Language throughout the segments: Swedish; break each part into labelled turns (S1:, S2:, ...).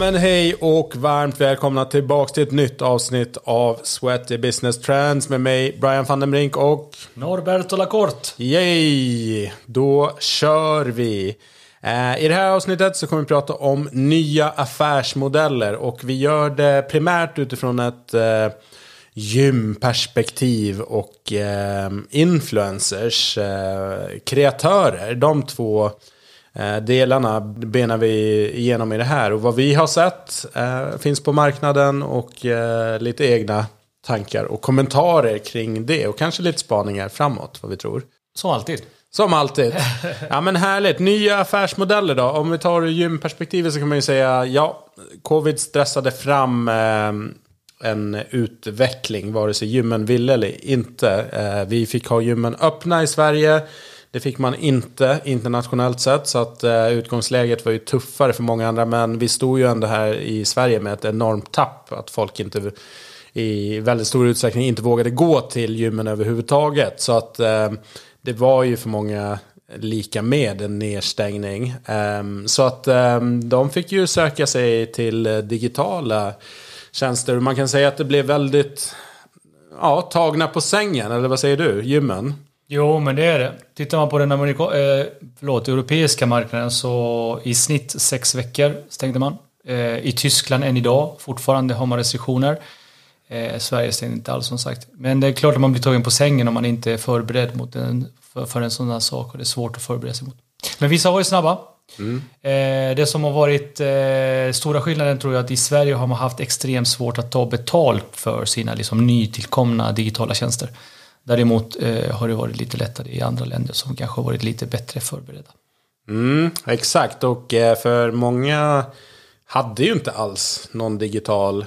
S1: men hej och varmt välkomna tillbaks till ett nytt avsnitt av Sweaty Business Trends med mig Brian van den Brink och
S2: Norberto Lacorte.
S1: Yay! Då kör vi! Eh, I det här avsnittet så kommer vi prata om nya affärsmodeller och vi gör det primärt utifrån ett eh, gymperspektiv och eh, influencers, kreatörer. De två delarna benar vi igenom i det här. Och vad vi har sett eh, finns på marknaden och eh, lite egna tankar och kommentarer kring det. Och kanske lite spaningar framåt, vad vi tror.
S2: Som alltid.
S1: Som alltid. Ja men härligt. Nya affärsmodeller då. Om vi tar gymperspektivet så kan man ju säga ja, covid stressade fram eh, en utveckling vare sig gymmen ville eller inte. Eh, vi fick ha gymmen öppna i Sverige. Det fick man inte internationellt sett. Så att eh, utgångsläget var ju tuffare för många andra. Men vi stod ju ändå här i Sverige med ett enormt tapp. Att folk inte i väldigt stor utsträckning inte vågade gå till gymmen överhuvudtaget. Så att eh, det var ju för många lika med en nedstängning. Ehm, så att ehm, de fick ju söka sig till digitala tjänster. Man kan säga att det blev väldigt ja, tagna på sängen, eller vad säger du? Gymmen?
S2: Jo, men det är det. Tittar man på den amerika eh, förlåt, europeiska marknaden så i snitt sex veckor stängde man. Eh, I Tyskland än idag, fortfarande har man restriktioner. Eh, Sverige stängde inte alls som sagt. Men det är klart att man blir tagen på sängen om man inte är förberedd mot en, för, för en sån här sak och det är svårt att förbereda sig mot. Men vissa har varit snabba. Mm. Eh, det som har varit eh, stora skillnaden tror jag att i Sverige har man haft extremt svårt att ta betalt för sina liksom, nytillkomna digitala tjänster. Däremot eh, har det varit lite lättare i andra länder som kanske har varit lite bättre förberedda.
S1: Mm, exakt, och eh, för många hade ju inte alls någon digital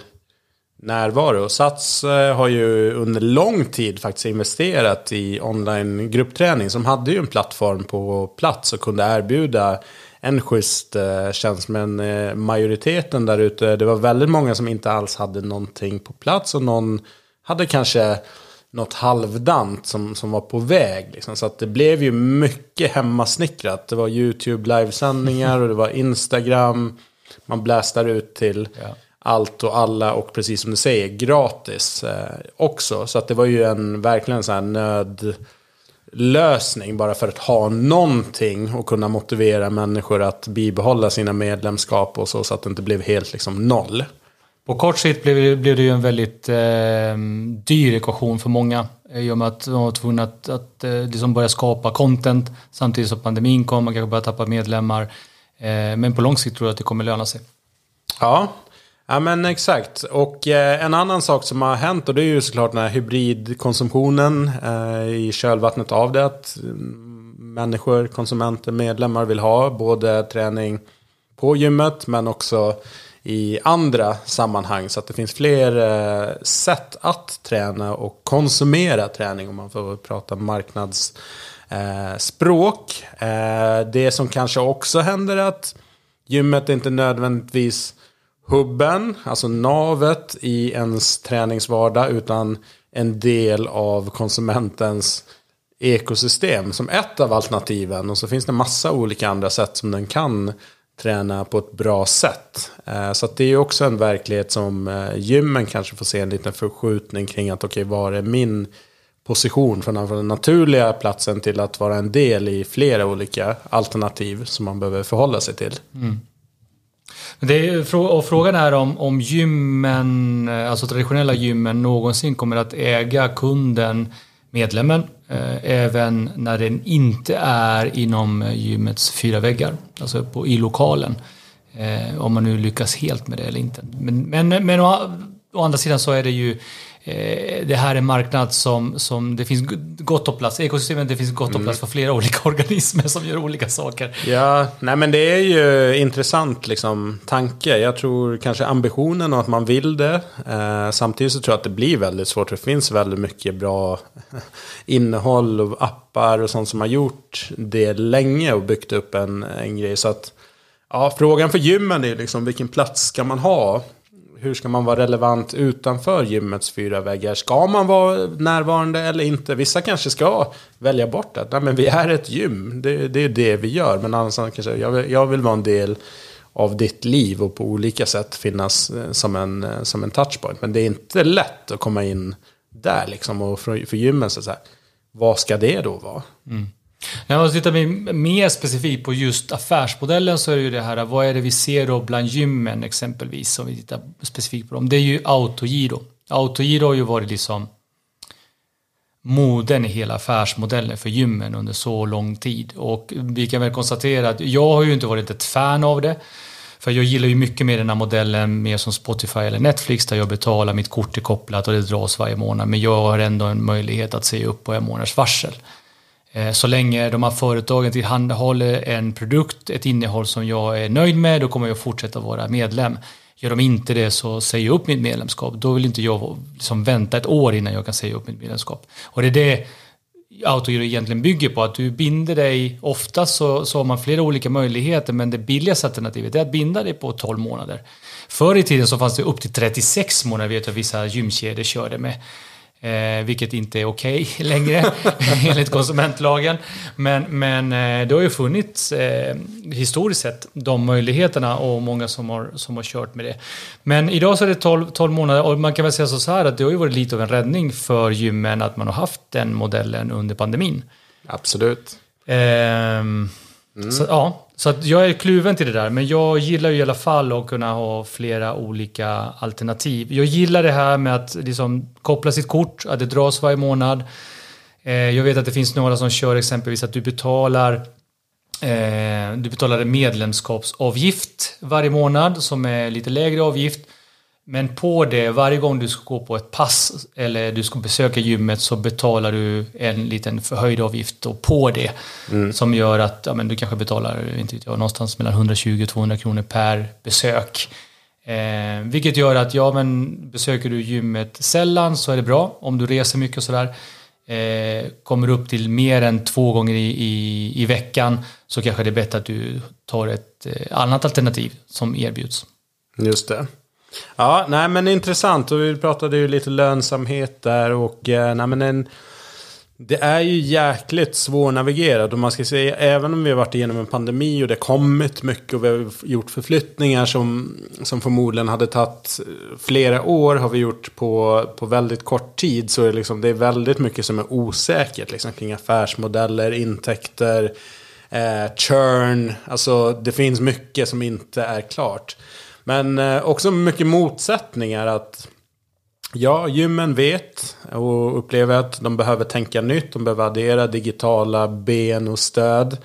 S1: närvaro. Sats eh, har ju under lång tid faktiskt investerat i online gruppträning. Som hade ju en plattform på plats och kunde erbjuda en schysst eh, tjänst. Men majoriteten där ute, det var väldigt många som inte alls hade någonting på plats. Och någon hade kanske något halvdant som, som var på väg. Liksom. Så att det blev ju mycket hemmasnickrat. Det var YouTube livesändningar och det var Instagram. Man blästar ut till ja allt och alla och precis som du säger gratis eh, också. Så att det var ju en verkligen så här nödlösning bara för att ha någonting och kunna motivera människor att bibehålla sina medlemskap och så, så att det inte blev helt liksom noll.
S2: På kort sikt blev det, blev det ju en väldigt eh, dyr ekvation för många. Eh, I och med att de var tvungna att, att eh, liksom börja skapa content samtidigt som pandemin kom, man kanske började tappa medlemmar. Eh, men på lång sikt tror jag att det kommer löna sig.
S1: Ja, Ja men exakt. Och eh, en annan sak som har hänt och det är ju såklart den här hybridkonsumtionen eh, i kölvattnet av det. Att mm, människor, konsumenter, medlemmar vill ha både träning på gymmet men också i andra sammanhang. Så att det finns fler eh, sätt att träna och konsumera träning om man får prata marknadsspråk. Eh, eh, det som kanske också händer är att gymmet inte nödvändigtvis hubben, alltså navet i ens träningsvardag utan en del av konsumentens ekosystem som ett av alternativen. Och så finns det massa olika andra sätt som den kan träna på ett bra sätt. Eh, så det är också en verklighet som eh, gymmen kanske får se en liten förskjutning kring att okej, okay, var är min position från den naturliga platsen till att vara en del i flera olika alternativ som man behöver förhålla sig till. Mm.
S2: Det är, och frågan är om, om gymmen, eh, alltså traditionella gymmen någonsin kommer att äga kunden, medlemmen, Eh, även när den inte är inom eh, gymmets fyra väggar, alltså på, i lokalen. Eh, om man nu lyckas helt med det eller inte. Men, men, men å, å andra sidan så är det ju det här är en marknad som, som det finns gott om plats, ekosystemet det finns gott om mm. plats för flera olika organismer som gör olika saker.
S1: Ja, nej men det är ju intressant liksom tanke. Jag tror kanske ambitionen och att man vill det. Eh, samtidigt så tror jag att det blir väldigt svårt. Det finns väldigt mycket bra innehåll och appar och sånt som har gjort det länge och byggt upp en, en grej. Så att ja, frågan för gymmen är liksom vilken plats ska man ha? Hur ska man vara relevant utanför gymmets fyra väggar? Ska man vara närvarande eller inte? Vissa kanske ska välja bort att Nej, men vi är ett gym. Det, det är det vi gör. Men annars kanske jag vill, jag vill vara en del av ditt liv och på olika sätt finnas eh, som en, eh, som en touchpoint. Men det är inte lätt att komma in där liksom och för, för gymmen så, så här, vad ska det då vara?
S2: Mm. När man tittar mer specifikt på just affärsmodellen så är det ju det här, vad är det vi ser då bland gymmen exempelvis, om vi tittar specifikt på dem. Det är ju autogiro. Autogiro har ju varit liksom moden i hela affärsmodellen för gymmen under så lång tid. Och vi kan väl konstatera att jag har ju inte varit ett fan av det. För jag gillar ju mycket mer den här modellen, mer som Spotify eller Netflix, där jag betalar, mitt kort är kopplat och det dras varje månad. Men jag har ändå en möjlighet att säga upp på en månaders varsel. Eh, så länge de här företagen tillhandahåller en produkt, ett innehåll som jag är nöjd med, då kommer jag fortsätta vara medlem. Gör de inte det så säger jag upp mitt medlemskap. Då vill inte jag liksom vänta ett år innan jag kan säga upp mitt medlemskap. Och det är det autogiro egentligen bygger på. Att du binder dig, oftast så, så har man flera olika möjligheter men det billigaste alternativet är att binda dig på 12 månader. Förr i tiden så fanns det upp till 36 månader vet jag vissa gymkedjor körde med. Eh, vilket inte är okej okay längre enligt konsumentlagen. Men, men eh, det har ju funnits eh, historiskt sett de möjligheterna och många som har, som har kört med det. Men idag så är det 12, 12 månader och man kan väl säga så här att det har ju varit lite av en räddning för gymmen att man har haft den modellen under pandemin.
S1: Absolut.
S2: Mm. Så, ja, så att jag är kluven till det där, men jag gillar ju i alla fall att kunna ha flera olika alternativ. Jag gillar det här med att liksom koppla sitt kort, att det dras varje månad. Eh, jag vet att det finns några som kör exempelvis att du betalar eh, du betalar en medlemskapsavgift varje månad som är lite lägre avgift. Men på det, varje gång du ska gå på ett pass eller du ska besöka gymmet så betalar du en liten förhöjd avgift på det. Mm. Som gör att ja, men du kanske betalar inte vet jag, någonstans mellan 120 och 200 kronor per besök. Eh, vilket gör att ja, men besöker du gymmet sällan så är det bra. Om du reser mycket och sådär. Eh, kommer upp till mer än två gånger i, i, i veckan så kanske det är bättre att du tar ett eh, annat alternativ som erbjuds.
S1: Just det. Ja, nej men intressant. Och vi pratade ju lite lönsamhet där och eh, nej men en... Det är ju jäkligt svårnavigerat och man ska säga även om vi har varit igenom en pandemi och det kommit mycket och vi har gjort förflyttningar som, som förmodligen hade tagit eh, flera år har vi gjort på, på väldigt kort tid så är det, liksom, det är väldigt mycket som är osäkert liksom, kring affärsmodeller, intäkter, eh, churn. Alltså det finns mycket som inte är klart. Men eh, också mycket motsättningar att Ja, gymmen vet och upplever att de behöver tänka nytt. De behöver addera digitala ben och stöd.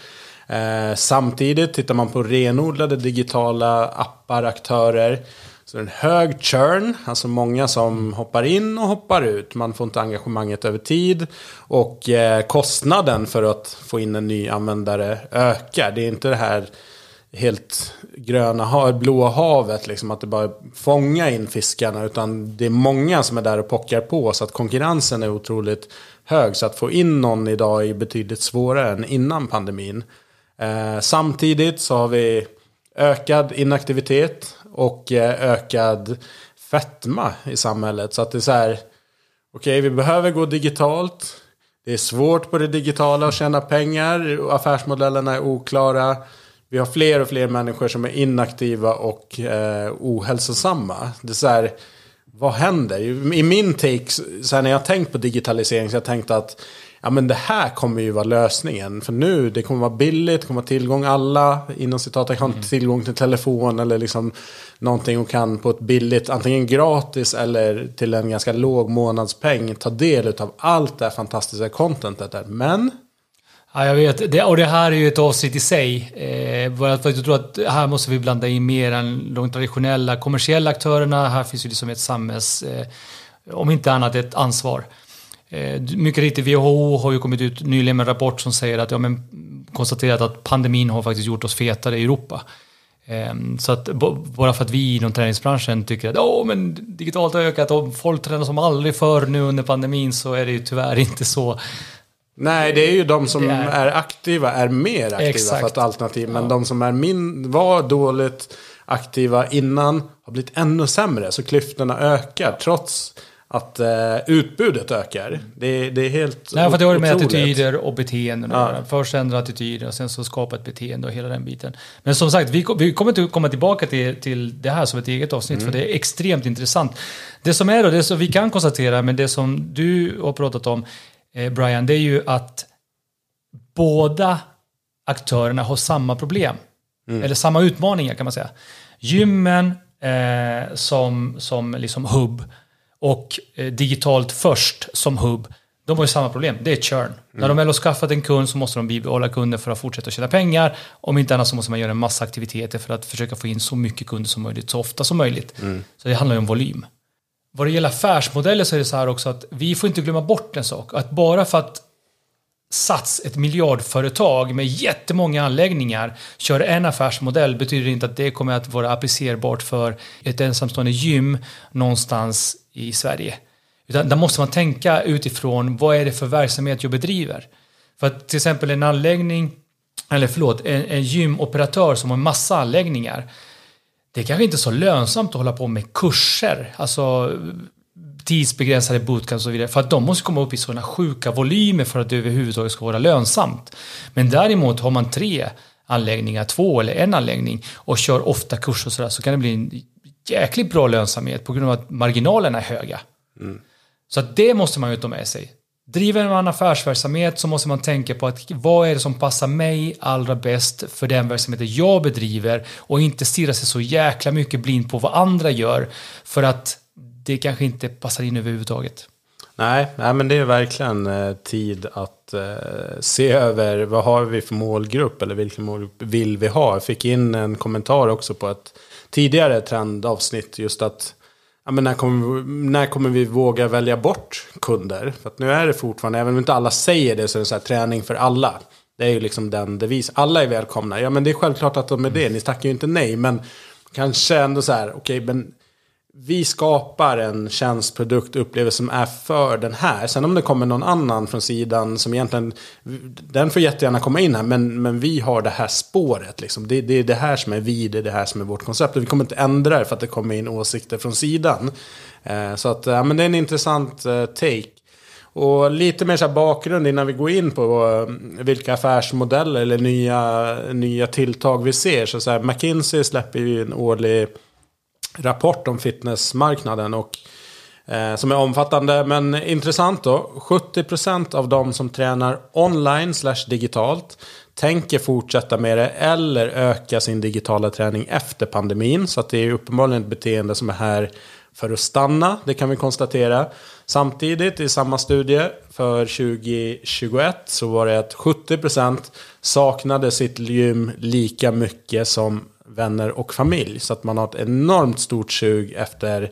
S1: Eh, samtidigt tittar man på renodlade digitala appar, aktörer. Så det är en hög churn, alltså många som hoppar in och hoppar ut. Man får inte engagemanget över tid. Och eh, kostnaden för att få in en ny användare ökar. Det är inte det här helt gröna, blåa havet. Liksom, att det bara fånga in fiskarna. Utan det är många som är där och pockar på. Så att konkurrensen är otroligt hög. Så att få in någon idag är betydligt svårare än innan pandemin. Eh, samtidigt så har vi ökad inaktivitet och eh, ökad fetma i samhället. Så att det är så här, okej okay, vi behöver gå digitalt. Det är svårt på det digitala att tjäna pengar. Affärsmodellerna är oklara. Vi har fler och fler människor som är inaktiva och eh, ohälsosamma. Det är så här, vad händer? I min take, så här, när jag har tänkt på digitalisering så har jag tänkt att ja, men det här kommer ju vara lösningen. För nu, det kommer vara billigt, det kommer vara tillgång alla, inom citat, kan mm. tillgång till telefon eller liksom någonting och kan på ett billigt, antingen gratis eller till en ganska låg månadspeng ta del av allt det här fantastiska contentet där. Men
S2: Ja, jag vet. Det, och det här är ju ett avsnitt i sig. Eh, för jag tror att här måste vi blanda in mer än de traditionella kommersiella aktörerna. Här finns ju liksom ett samhälls... Eh, om inte annat ett ansvar. Eh, mycket riktigt, WHO har ju kommit ut nyligen med en rapport som säger att, ja men konstaterat att pandemin har faktiskt gjort oss fetare i Europa. Eh, så att bara för att vi inom träningsbranschen tycker att oh, men digitalt har ökat och folk tränar som aldrig förr nu under pandemin så är det ju tyvärr inte så.
S1: Nej, det är ju de som är... är... aktiva är mer aktiva Exakt. för ett alternativ. Men ja. de som är min, var dåligt aktiva innan har blivit ännu sämre. Så klyftorna ökar trots att eh, utbudet ökar. Det, det är helt
S2: Nej, för det har med attityder och beteenden
S1: Ja.
S2: Först ändra attityder och sen så skapa ett beteende och hela den biten. Men som sagt, vi, vi kommer inte komma tillbaka till, till det här som ett eget avsnitt för det är extremt intressant. Det som är då, det som vi kan konstatera, men det som du har pratat om, Brian, det är ju att båda aktörerna har samma problem. Eller samma utmaningar kan man säga. Gymmen eh, som, som liksom hubb och eh, digitalt först som hubb. De har ju samma problem, det är churn. När de väl har skaffat en kund så måste de bibehålla kunden för att fortsätta tjäna pengar. Om inte annat så måste man göra en massa aktiviteter för att försöka få in så mycket kunder som möjligt, så ofta som möjligt. Så det handlar ju om volym. Vad det gäller affärsmodeller så är det så här också att vi får inte glömma bort en sak. Att bara för att Sats, ett miljardföretag med jättemånga anläggningar, kör en affärsmodell betyder inte att det kommer att vara applicerbart för ett ensamstående gym någonstans i Sverige. Utan där måste man tänka utifrån vad är det för verksamhet jag bedriver. För att till exempel en anläggning, eller förlåt, en, en gymoperatör som har en massa anläggningar det är kanske inte är så lönsamt att hålla på med kurser, alltså tidsbegränsade bootcamps och så vidare, för att de måste komma upp i sådana sjuka volymer för att det överhuvudtaget ska vara lönsamt. Men däremot har man tre anläggningar, två eller en anläggning och kör ofta kurser och sådär så kan det bli en jäkligt bra lönsamhet på grund av att marginalerna är höga. Så att det måste man ju ta med sig. Driver man affärsverksamhet så måste man tänka på att vad är det som passar mig allra bäst för den verksamheten jag bedriver och inte stirra sig så jäkla mycket blind på vad andra gör för att det kanske inte passar in överhuvudtaget.
S1: Nej, nej, men det är verkligen eh, tid att eh, se över vad har vi för målgrupp eller vilken målgrupp vill vi ha. Jag fick in en kommentar också på ett tidigare trendavsnitt just att ja, men när, kommer, vi- när kommer vi våga välja bort kunder? För att nu är det fortfarande, även om inte alla säger det, så är det så här träning för alla. Det är ju liksom den devis. Alla är välkomna. Ja men det är självklart att de är det. Ni tackar ju inte nej. Men kanske ändå så här, okej men vi skapar en tjänstprodukt, upplevelse som är för den här. Sen om det kommer någon annan från sidan som egentligen, den får jättegärna komma in här, men, men vi har det här spåret. Liksom. Det, det är det här som är vi, det är det här som är vårt koncept. Och vi kommer inte ändra det för att det kommer in åsikter från sidan. Eh, så att, ja, men det är en intressant eh, take. Och lite mer så här bakgrund innan vi går in på eh, vilka affärsmodeller eller nya, nya tilltag vi ser. Så, så här, McKinsey släpper ju en årlig rapport om fitnessmarknaden. Och, eh, som är omfattande men intressant då. 70% av de som tränar online slash digitalt tänker fortsätta med det eller öka sin digitala träning efter pandemin. Så att det är uppenbarligen ett beteende som är här för att stanna, det kan vi konstatera. Samtidigt i samma studie för 2021 så var det att 70% saknade sitt gym lika mycket som vänner och familj. Så att man har ett enormt stort sug efter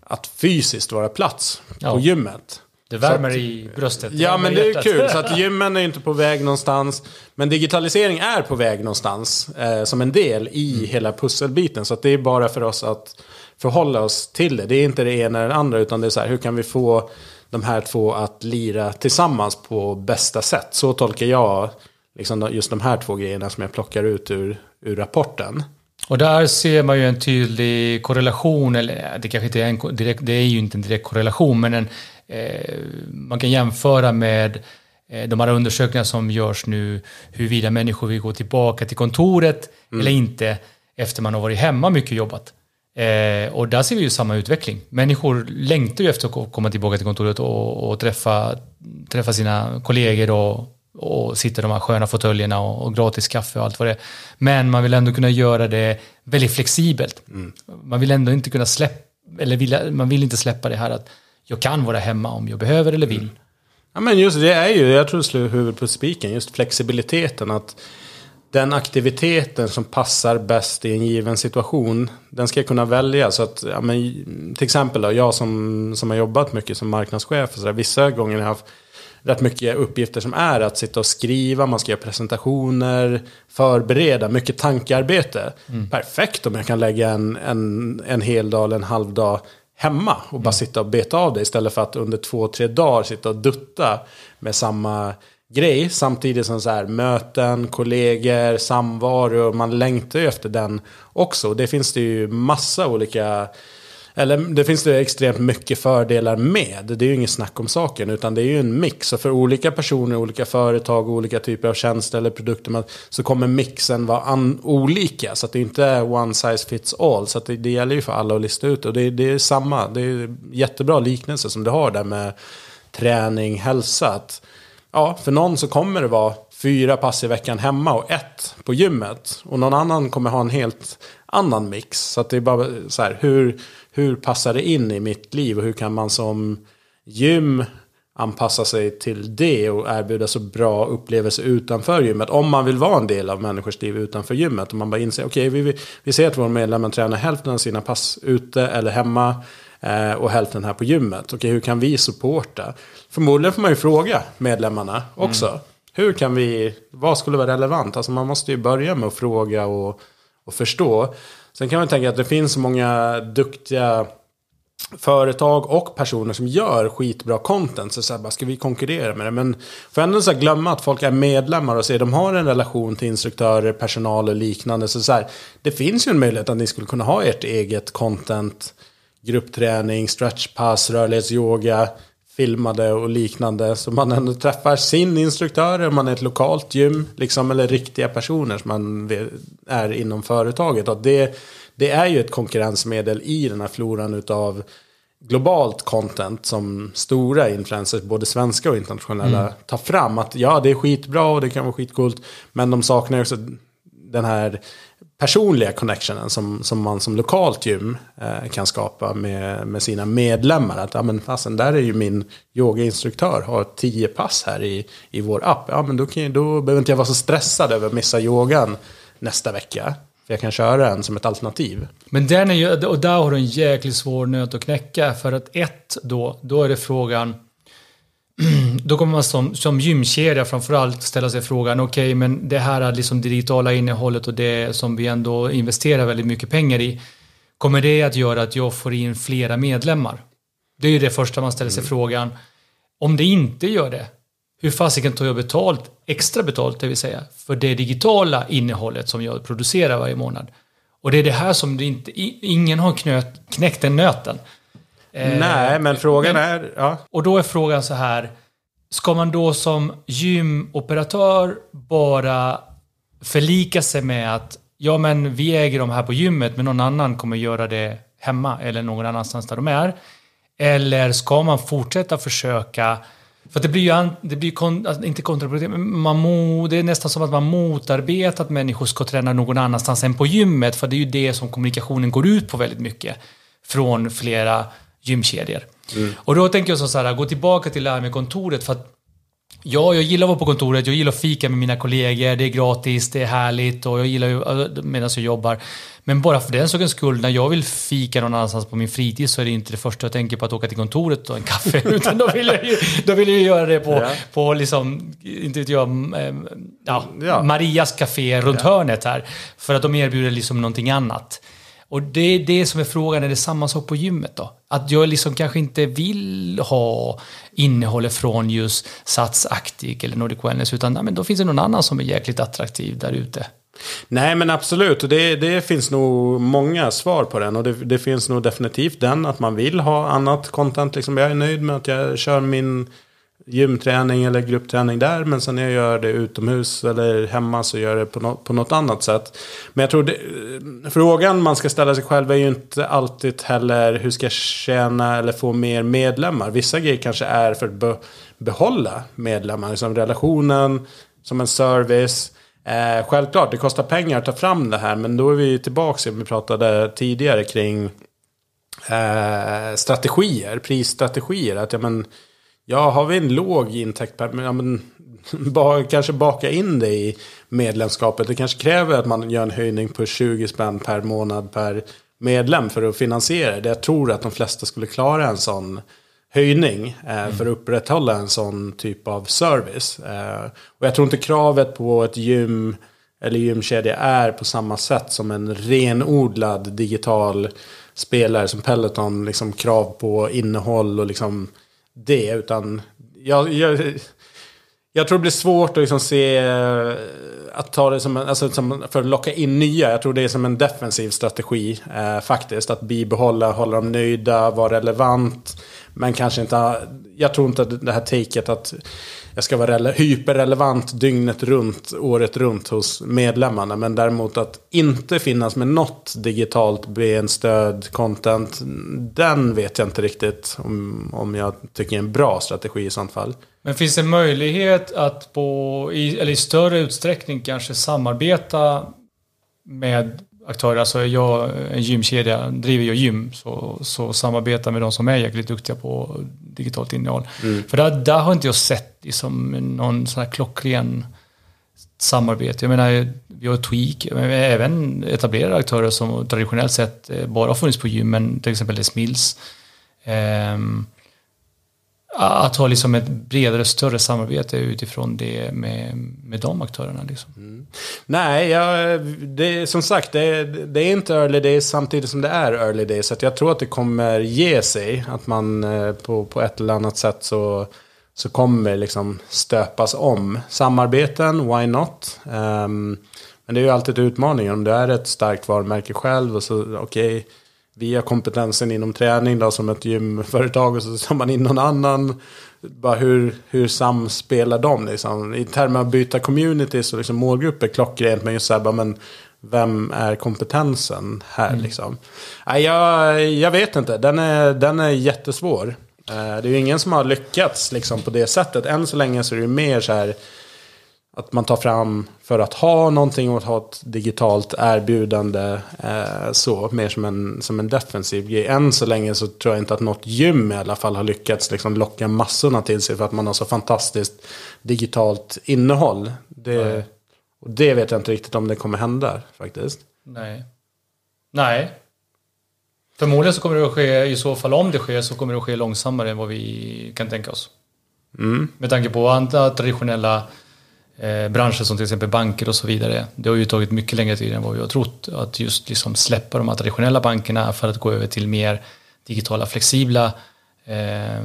S1: att fysiskt vara plats
S2: Ja.
S1: på gymmet.
S2: Det värmer
S1: att-
S2: i bröstet.
S1: Ja men det är kul. Så att gymmen är inte på väg någonstans. Men digitalisering är på väg någonstans. Eh, som en del i
S2: Mm.
S1: hela pusselbiten. Så att det är bara för oss att förhålla oss till det. Det är inte det ena eller det andra. Utan det är så här, hur kan vi få de här två att lira tillsammans på bästa sätt. Så tolkar jag liksom just de här två grejerna som jag plockar ut ur, ur rapporten.
S2: Och där ser man ju en tydlig korrelation, eller det kanske inte är en direkt, det är ju inte en direkt korrelation, men en, eh, man kan jämföra med eh, de här undersökningarna som görs nu, huruvida människor vill gå tillbaka till kontoret eller inte efter man har varit hemma mycket och jobbat. Eh, och där ser vi ju samma utveckling. Människor längtar ju efter att ko- komma tillbaka till kontoret och, och träffa, träffa sina kollegor och, och sitta i de här sköna fåtöljerna och, och gratis kaffe och allt vad det är. Men man vill ändå kunna göra det väldigt flexibelt. Man vill ändå inte kunna släppa, eller vill, man vill inte släppa det här att jag kan vara hemma om jag behöver eller vill.
S1: Ja men just det är ju, jag tror det slår huvudet på spiken, just flexibiliteten. Att den aktiviteten som passar bäst i en given situation, den ska jag kunna välja. Så att, ja, men, till exempel då, jag som, som har jobbat mycket som marknadschef, och så där, vissa gånger har jag haft rätt mycket uppgifter som är att sitta och skriva, man ska göra presentationer, förbereda, mycket tankearbete. Perfekt om jag kan lägga en, en, en hel dag eller en halv dag hemma och bara sitta och beta av det istället för att under två, tre dagar sitta och dutta med samma grej. Samtidigt som så här, möten, kollegor, samvaro, man längtar ju efter den också. Det finns det ju massa olika eller det finns det extremt mycket fördelar med. Det är ju inget snack om saken, utan det är ju en mix. Och för olika personer, olika företag, olika typer av tjänster eller produkter så kommer mixen vara olika. Så att det inte är one size fits all. Så att det, det gäller ju för alla att lista ut. Och det, det är samma, det är jättebra liknelse som du har där med träning, hälsa. Att, ja, för någon så kommer det vara fyra pass i veckan hemma och ett på gymmet. Och någon annan kommer ha en helt annan mix. Så att det är bara så här, hur, hur passar det in i mitt liv och hur kan man som gym anpassa sig till det och erbjuda så bra upplevelser utanför gymmet. Om man vill vara en del av människors liv utanför gymmet. Om man bara inser, okej okay, vi, vi ser att vår medlemmar tränar hälften av sina pass ute eller hemma. Eh, och hälften här på gymmet. Okej, okay, hur kan vi supporta? Förmodligen får man ju fråga medlemmarna också. Mm. Hur kan vi, vad skulle vara relevant? Alltså man måste ju börja med att fråga och, och förstå. Sen kan man tänka att det finns många duktiga företag och personer som gör skitbra content. Så, så här, bara, ska vi konkurrera med det? Men får ändå så här, glömma att folk är medlemmar och se de har en relation till instruktörer, personal och liknande. Så, så här, det finns ju en möjlighet att ni skulle kunna ha ert eget content. Gruppträning, stretchpass, rörlighetsyoga, filmade och liknande. Så man ändå träffar sin instruktör, om man är ett lokalt gym, liksom, eller riktiga personer som man är inom företaget. Och det, det är ju ett konkurrensmedel i den här floran utav globalt content som stora influencers, både svenska och internationella, mm. tar fram. Att ja, det är skitbra och det kan vara skitcoolt, men de saknar också den här personliga connectionen som, som man som lokalt gym eh, kan skapa med, med sina medlemmar. Att ja, men fasen, där är ju min yogainstruktör, har tio pass här i, i vår app. Ja, men då, kan, då behöver inte jag vara så stressad över att missa yogan nästa vecka. För jag kan köra den som ett alternativ.
S2: Men den är ju, och där har du en jäkligt svår nöt att knäcka. För att ett då, då är det frågan då kommer man som, som gymkedja framförallt ställa sig frågan, okej okay, men det här liksom det digitala innehållet och det som vi ändå investerar väldigt mycket pengar i, kommer det att göra att jag får in flera medlemmar? Det är ju det första man ställer sig mm. frågan. Om det inte gör det, hur fasiken tar jag betalt, extra betalt det vill säga, för det digitala innehållet som jag producerar varje månad? Och det är det här som det inte, ingen har knöt, knäckt den nöten.
S1: Eh, Nej, men frågan men, är... Ja.
S2: Och då är frågan så här. Ska man då som gymoperatör bara förlika sig med att ja, men vi äger de här på gymmet, men någon annan kommer göra det hemma eller någon annanstans där de är? Eller ska man fortsätta försöka för det blir ju det blir kon, alltså, inte kontraproduktivt, man mo, det är nästan som att man motarbetar att människor ska träna någon annanstans än på gymmet. För det är ju det som kommunikationen går ut på väldigt mycket. Från flera gymkedjor. Mm. Och då tänker jag så här, gå tillbaka till det här med kontoret. För att Ja, jag gillar att vara på kontoret, jag gillar att fika med mina kollegor, det är gratis, det är härligt och jag gillar ju medan jag jobbar. Men bara för den sakens skull, när jag vill fika någon annanstans på min fritid så är det inte det första jag tänker på att åka till kontoret och ta en kaffe. Utan då vill jag ju, då vill jag göra det på, ja. på liksom, inte vet jag, ja, ja. Marias café runt ja. hörnet här. För att de erbjuder liksom någonting annat. Och det är det som är frågan, är det samma sak på gymmet då? Att jag liksom kanske inte vill ha innehållet från just Sats, Actic eller Nordic Wellness, utan nej, men då finns det någon annan som är jäkligt attraktiv där ute.
S1: Nej men absolut, det, det finns nog många svar på den. Och det, det, finns nog definitivt den att man vill ha annat content. Liksom, jag är nöjd med att jag kör min gymträning eller gruppträning där. Men sen när jag gör det utomhus eller hemma så gör jag det på, no på något annat sätt. Men jag tror det, eh, frågan man ska ställa sig själv är ju inte alltid heller hur ska jag tjäna eller få mer medlemmar. Vissa grejer kanske är för att be behålla medlemmar. Som relationen som en service. Eh, självklart, det kostar pengar att ta fram det här. Men då är vi tillbaka till vi pratade tidigare kring eh, strategier, prisstrategier. Att ja, men, Ja, har vi en låg intäkt per... Ja, men, bara, kanske baka in det i medlemskapet. Det kanske kräver att man gör en höjning på 20 spänn per månad per medlem för att finansiera det. Jag tror att de flesta skulle klara en sån höjning eh, mm. för att upprätthålla en sån typ av service. Eh, och jag tror inte kravet på ett gym eller gymkedja är på samma sätt som en renodlad digital spelare som Peloton. Liksom krav på innehåll och liksom det. Utan jag, jag, Jag tror det blir svårt att liksom se... Eh, att ta det som, en, alltså, som för att locka in nya. Jag tror det är som en defensiv strategi eh, faktiskt. Att bibehålla, hålla dem nöjda, vara relevant. Men kanske inte... Jag tror inte att det här taket att jag ska vara rele- hyperrelevant dygnet runt, året runt hos medlemmarna. Men däremot att inte finnas med något digitalt benstöd, content. Den vet jag inte riktigt om, om jag tycker är en bra strategi i sånt fall.
S2: Men finns det möjlighet att på, i, eller i större utsträckning kanske samarbeta med aktörer? Alltså jag en gymkedja, driver jag gym, så, så samarbeta med de som är jäkligt duktiga på digitalt innehåll. För där, där har inte jag sett liksom någon sån här klockren samarbete. Jag menar, vi har Tweak, men även etablerade aktörer som traditionellt sett eh, bara har funnits på gymmen, till exempel Les Mills. Att ha liksom ett bredare, större samarbete utifrån det med, med de aktörerna. Liksom. Mm.
S1: Nej, jag, det, som sagt, det, det är inte early days samtidigt som det är early days. Så att jag tror att det kommer ge sig. Att man eh, på, på ett eller annat sätt så, så kommer liksom stöpas om. Samarbeten, why not? Um, men det är ju alltid utmaningen. Om du är ett starkt varumärke själv och så, okej, okay, har kompetensen inom träning då som ett gymföretag och så tar man in någon annan. Bara hur, hur samspelar de liksom? I termer av byta communities och liksom målgrupper klockrent. Men just så här, bara, men vem är kompetensen här liksom? Nej, jag, jag vet inte. Den är, den är jättesvår. Eh, Det är ju ingen som har lyckats liksom på det sättet. Än så länge så är det ju mer så här att man tar fram för att ha någonting och att ha ett digitalt erbjudande. Eh, så, mer som en, som en defensiv grej. Än så länge så tror jag inte att något gym i alla fall har lyckats liksom locka massorna till sig för att man har så fantastiskt digitalt innehåll. Det, och det vet jag inte riktigt om det kommer hända faktiskt.
S2: Nej. Nej. Förmodligen så kommer det att ske, i så fall om det sker, så kommer det att ske långsammare än vad vi kan tänka oss. Med tanke på andra traditionella eh, branscher som till exempel banker och så vidare. Det har ju tagit mycket längre tid än vad vi har trott. Att just liksom släppa de här traditionella bankerna för att gå över till mer digitala, flexibla eh,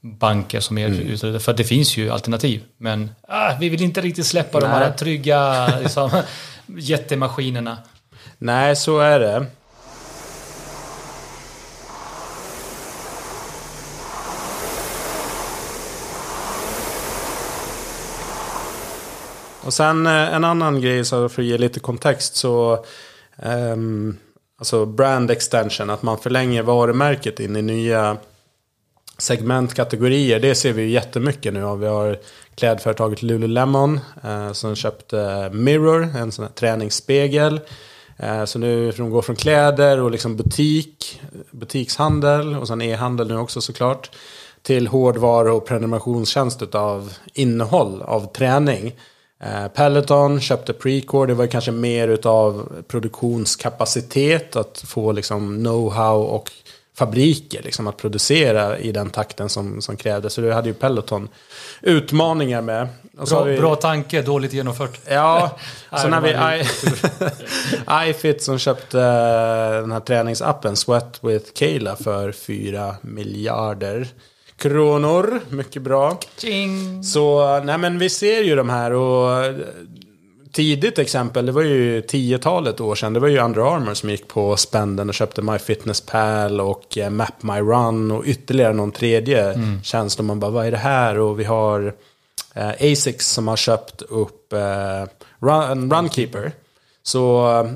S2: banker som erbjuder För det finns ju alternativ. Men ah, vi vill inte riktigt släppa de här
S1: Nej.
S2: trygga liksom, jättemaskinerna.
S1: Nej, så är det. Och sen eh, en annan grej så för att ge lite kontext så um, Alltså brand extension, att man förlänger varumärket in i nya segmentkategorier. Det ser vi ju jättemycket nu. Vi har klädföretaget Lululemon eh, som köpte Mirror, en sån här träningsspegel. Eh, så nu de går från kläder och liksom butik, butikshandel och sen e-handel nu också såklart. Till hårdvaru och prenumerationstjänst av innehåll av träning. Eh, Peloton köpte Precore, det var kanske mer utav produktionskapacitet. Att få liksom know-how och fabriker liksom, att producera i den takten som, som krävdes. Så det hade ju Peloton utmaningar med. Så
S2: Bra,
S1: vi-
S2: bra tanke, dåligt genomfört.
S1: Ja, sen har vi I- iFit som köpte eh, den här träningsappen Sweat with Kayla för 4 miljarder kronor. Mycket bra.
S2: Ching.
S1: Så nej men vi ser ju de här och tidigt exempel, det var ju tiotalet år sedan. Det var ju Under Armour som gick på spenden och köpte MyFitnessPal och eh, MapMyRun och ytterligare någon tredje tjänst. Och man bara, vad är det här? Och vi har eh, Asics som har köpt upp eh, Run, Runkeeper. Så eh,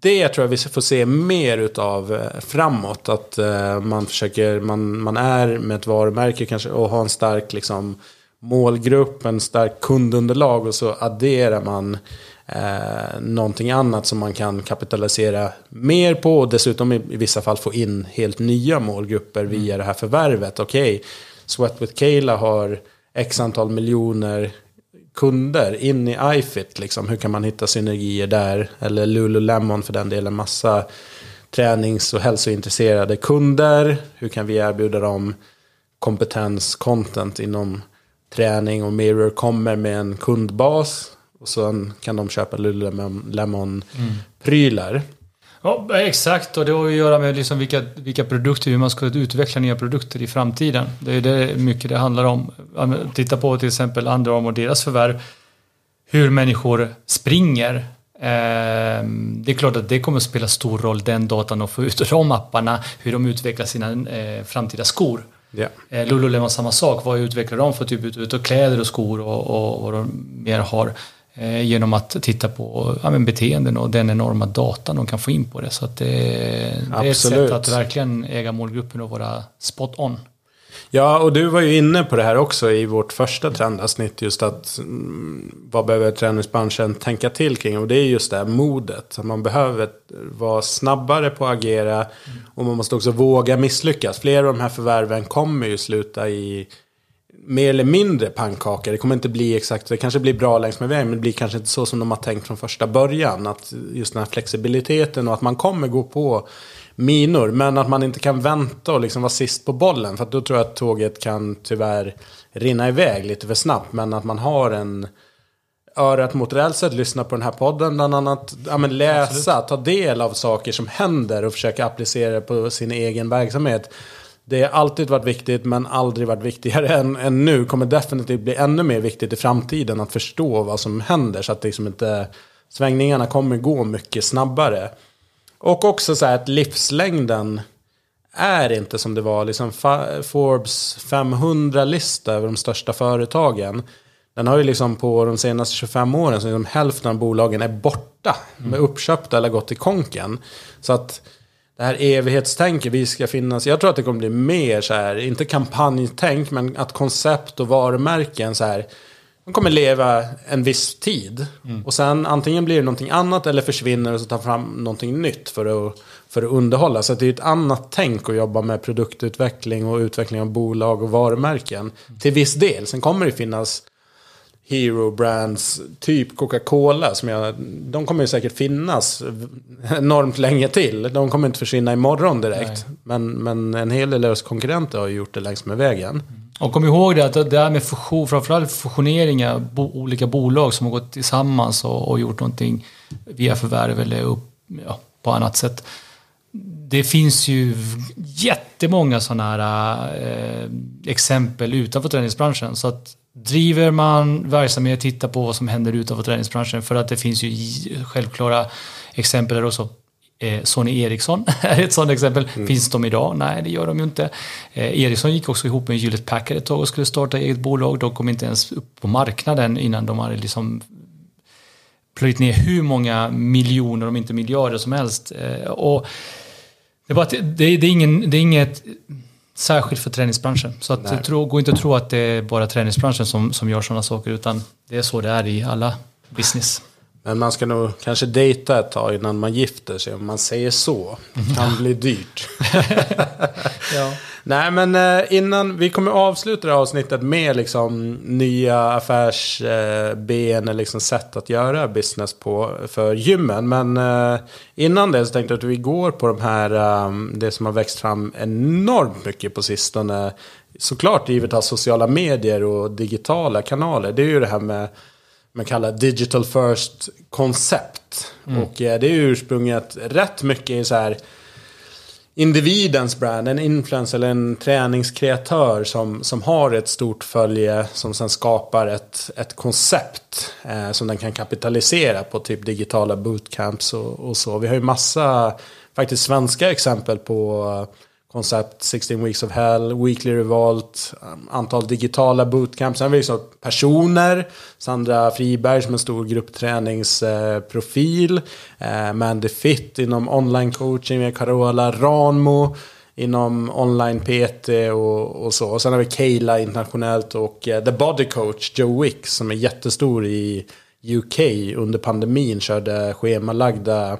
S1: det tror jag vi får se mer utav eh, framåt. Att eh, man försöker, man, man är med ett varumärke kanske och har en stark liksom, målgrupp, en stark kundunderlag och så adderar man eh, någonting annat som man kan kapitalisera mer på och dessutom i, i vissa fall få in helt nya målgrupper via det här förvärvet. Okej, Sweat with Kayla har x antal miljoner kunder in i iFit. Liksom. Hur kan man hitta synergier där? Eller Lululemon för den delen. Massa tränings och hälsointresserade kunder. Hur kan vi erbjuda dem kompetens, content inom träning och Mirror kommer med en kundbas. Och sen kan de köpa Lululemon-prylar.
S2: Ja, exakt, och det har att göra med liksom vilka, vilka produkter, hur man ska utveckla nya produkter i framtiden. Det är det mycket det handlar om. Titta på till exempel Under Armour och deras förvärv. Hur människor springer. Ehm, det är klart att det kommer att spela stor roll den datan och få ut de apparna, hur de utvecklar sina eh, framtida skor. Yeah. Lululemon samma sak, vad utvecklar de för typ av kläder och skor och, och vad de mer har. Eh, genom att titta på ja, men beteenden och den enorma datan de kan få in på det. Så det, det är ett sätt att verkligen äga målgruppen och vara spot on.
S1: Ja, och du var ju inne på det här också i vårt första trendavsnitt. Just att mm, vad behöver träningsbranschen tänka till kring? Och det är just det här modet. Man behöver vara snabbare på att agera. Och man måste också våga misslyckas. Flera av de här förvärven kommer ju sluta i mer eller mindre pannkaka. Det kommer inte bli exakt, det kanske blir bra längs med vägen, men det blir kanske inte så som de har tänkt från första början. Att just den här flexibiliteten och att man kommer gå på minor, men att man inte kan vänta och liksom vara sist på bollen. För då tror jag att tåget kan tyvärr rinna iväg lite för snabbt. Men att man har en örat mot rälset, lyssna på den här podden bland annat. Ja, men läsa, Absolut. ta del av saker som händer och försöka applicera det på sin egen verksamhet. Det har alltid varit viktigt men aldrig varit viktigare än, än nu. Kommer definitivt bli ännu mer viktigt i framtiden att förstå vad som händer. Så att liksom inte svängningarna kommer gå mycket snabbare. Och också så här att livslängden är inte som det var. Liksom Forbes 500-lista över de största företagen. Den har ju liksom på de senaste 25 åren så liksom hälften av bolagen är borta. Mm. Med uppköpta eller gått i konken. Så att det här evighetstänket, vi ska finnas. Jag tror att det kommer bli mer så här, inte kampanjtänk, men att koncept och varumärken så här. De kommer leva en viss tid. Mm. Och sen antingen blir det någonting annat eller försvinner och så tar fram någonting nytt för att, för att underhålla. Så det är ett annat tänk att jobba med produktutveckling och utveckling av bolag och varumärken. Mm. Till viss del. Sen kommer det finnas hero brands, typ Coca-Cola, som jag, de kommer ju säkert finnas enormt länge till. De kommer inte försvinna imorgon direkt. Men, men en hel del deras konkurrenter har ju gjort det längs med vägen. Mm.
S2: Och kom ihåg det att det här med fusion, framförallt fusioneringar, bo, olika bolag som har gått tillsammans och, och gjort någonting via förvärv eller upp, ja, på annat sätt. Det finns ju jättemånga sådana här eh, exempel utanför träningsbranschen. Så att driver man verksamhet, tittar på vad som händer utanför träningsbranschen för att det finns ju självklara exempel där också. Eh, Sony Ericsson är ett sådant exempel. Mm. Finns de idag? Nej, det gör de ju inte. Eh, Ericsson gick också ihop med Hewlett Packard ett tag och skulle starta eget bolag. De kom inte ens upp på marknaden innan de hade liksom plöjt ner hur många miljoner, om inte miljarder som helst. Eh, och det, är bara, det, det, är ingen, det är inget Särskilt för träningsbranschen. Så att tro, gå inte att tro att det är bara träningsbranschen som, som gör sådana saker utan det är så det är i alla business.
S1: Men man ska nog kanske dejta ett tag innan man gifter sig om man säger så. Det kan bli dyrt. ja. Nej men eh, innan vi kommer avsluta det här avsnittet med liksom nya affärsben eller liksom sätt att göra business på för gymmen. Men eh, innan det så tänkte jag att vi går på de här, det som har växt fram enormt mycket på sistone. Såklart givet av sociala medier och digitala kanaler. Det är ju det här med man kallar digital first koncept. Mm. Och eh, det är ursprunget rätt mycket i så här individens brand, en influencer eller en träningskreatör som, som har ett stort följe som sen skapar ett, ett koncept eh, som den kan kapitalisera på typ digitala bootcamps och, och så. Vi har ju massa faktiskt svenska exempel på koncept 16 Weeks of Hell, Weekly Revolt, um, antal digitala bootcamps. Sen har vi liksom personer, Sandra Friberg som en stor gruppträningsprofil, eh, eh, Mandy Fit inom online coaching med Carola Ranmo inom online PT och, och, så. Och sen har vi Kayla internationellt och eh, The Body Coach Joe Wick som är jättestor i UK under pandemin körde schemalagda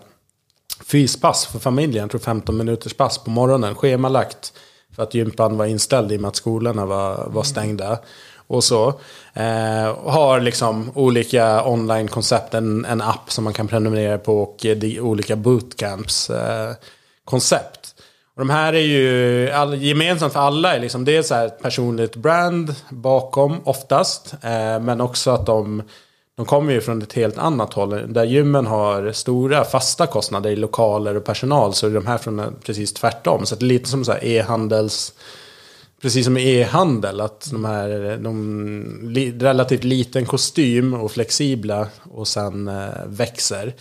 S1: fyspass för familjen. Jag tror 15 minuters pass på morgonen. Schemalagt. För att gympan var inställd i och med att skolorna var, var mm. stängda. Och så. Eh, har liksom olika online-koncept. En, en app som man kan prenumerera på och de, olika bootcamps. Eh. Och de här är ju all, gemensamt för alla. Är liksom, det är så här ett personligt brand bakom oftast. Eh, men också att de de kommer ju från ett helt annat håll. Där gymmen har stora fasta kostnader i lokaler och personal så är de här från eh, precis tvärtom. Så det är lite som så här e-handels... Precis som e-handel, att de här eh, de, relativt liten kostym och flexibla och sen eh, växer.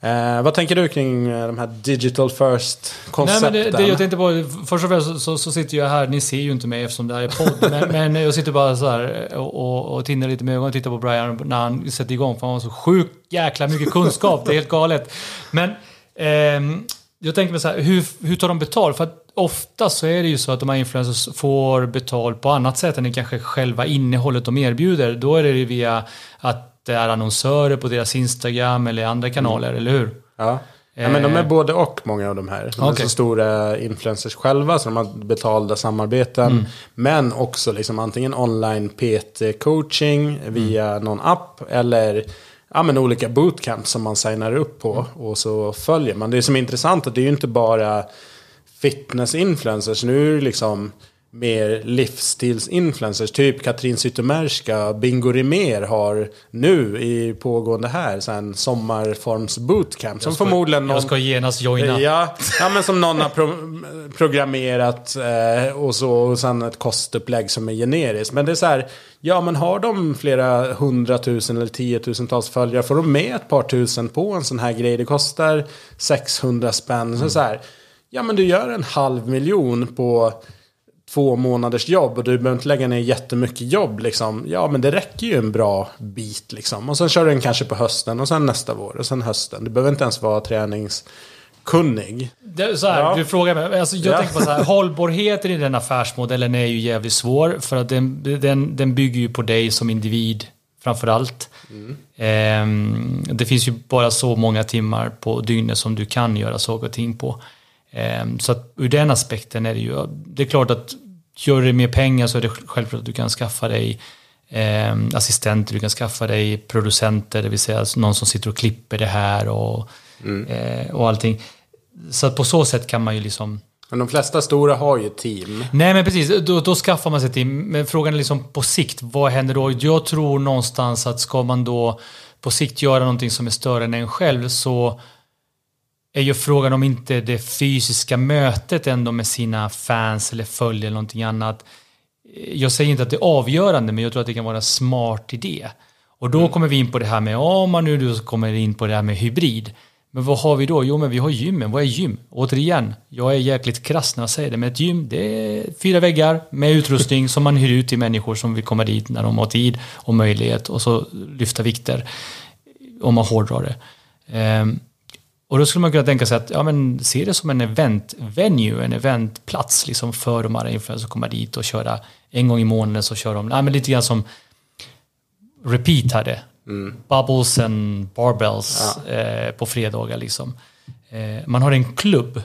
S1: Eh, vad tänker du kring eh, de här digital first-koncepten?
S2: Det, det, jag tänkte på, först och främst så, så, sitter jag här, ni ser ju inte mig eftersom det här är podd, men, men, jag sitter bara så här och, och, och tindrar lite med ögonen och tittar på Brian när han sätter igång, för han har så sjukt jäkla mycket kunskap, det är helt galet. Men eh, jag tänker mig så här, hur, hur tar de betalt? För att ofta så är det ju så att de här influencers får betalt på annat sätt än det kanske själva innehållet de erbjuder. Då är det via att det är annonsörer på deras Instagram eller andra kanaler, mm. eller hur?
S1: Ja. ja, men de är eh. både och många av de här. De okay. är så stora influencers själva, så de har betalda samarbeten. Mm. Men också liksom antingen online PT-coaching via mm. någon app eller ja, men olika bootcamps som man signar upp på. Mm. Och så följer man. Det som är intressant är att det är ju inte bara fitness-influencers. Nu är det liksom mer livsstilsinfluencers. Typ Katrin Zytomierska, Bingo Rimér har nu i pågående här sen sommarforms bootcamp. Som
S2: ska,
S1: förmodligen
S2: någon... Jag ska genast joina.
S1: Ja, ja men som någon har pro programmerat eh, och så. Och sen ett kostupplägg som är generiskt. Men det är så här. Ja men har de flera hundratusen eller tiotusentals följare. Får de med ett par tusen på en sån här grej. Det kostar 600 spänn. Mm. Så, så här. Ja men du gör en halv miljon på två månaders jobb och du behöver inte lägga ner jättemycket jobb liksom. Ja men det räcker ju en bra bit liksom. Och sen kör du den kanske på hösten och sen nästa vår och sen hösten. Du behöver inte ens vara träningskunnig.
S2: Det, så här, ja. Du frågar mig, alltså jag ja. tänker på så här, hållbarheten i den affärsmodellen är ju jävligt svår. För att den, den, den bygger ju på dig som individ framför allt. Mm. Ehm, det finns ju bara så många timmar på dygnet som du kan göra saker och ting på. Ehm, så att ur den aspekten är det ju, det är klart att gör du mer pengar så är det självklart att du kan skaffa dig eh, assistenter, du kan skaffa dig producenter, det vill säga någon som sitter och klipper det här och, mm. eh, och allting. Så att på så sätt kan man ju liksom
S1: men de flesta stora har ju team.
S2: Nej men precis, då, då skaffar man sig team. Men frågan är liksom på sikt, vad händer då? Jag tror någonstans att ska man då på sikt göra någonting som är större än en själv så är ju frågan om inte det fysiska mötet ändå med sina fans eller följare eller någonting annat. Jag säger inte att det är avgörande, men jag tror att det kan vara en smart idé. Och då mm. kommer vi in på det här med, om man nu då kommer in på det här med hybrid. Men vad har vi då? Jo, men vi har gymmen. Vad är gym? Återigen, jag är jäkligt krass när jag säger det, men ett gym, det är fyra väggar med utrustning som man hyr ut till människor som vill komma dit när de har tid och möjlighet och så lyfta vikter. Om man hårdrar det. Um, och då skulle man kunna tänka sig att ja, men, se det som en event-venue, en eventplats liksom för de här influencers att komma dit och köra en gång i månaden så kör de, nej, men lite grann som Repeat hade. Mm. Bubbles and barbells ja. eh, på fredagar liksom. Eh, man har en klubb.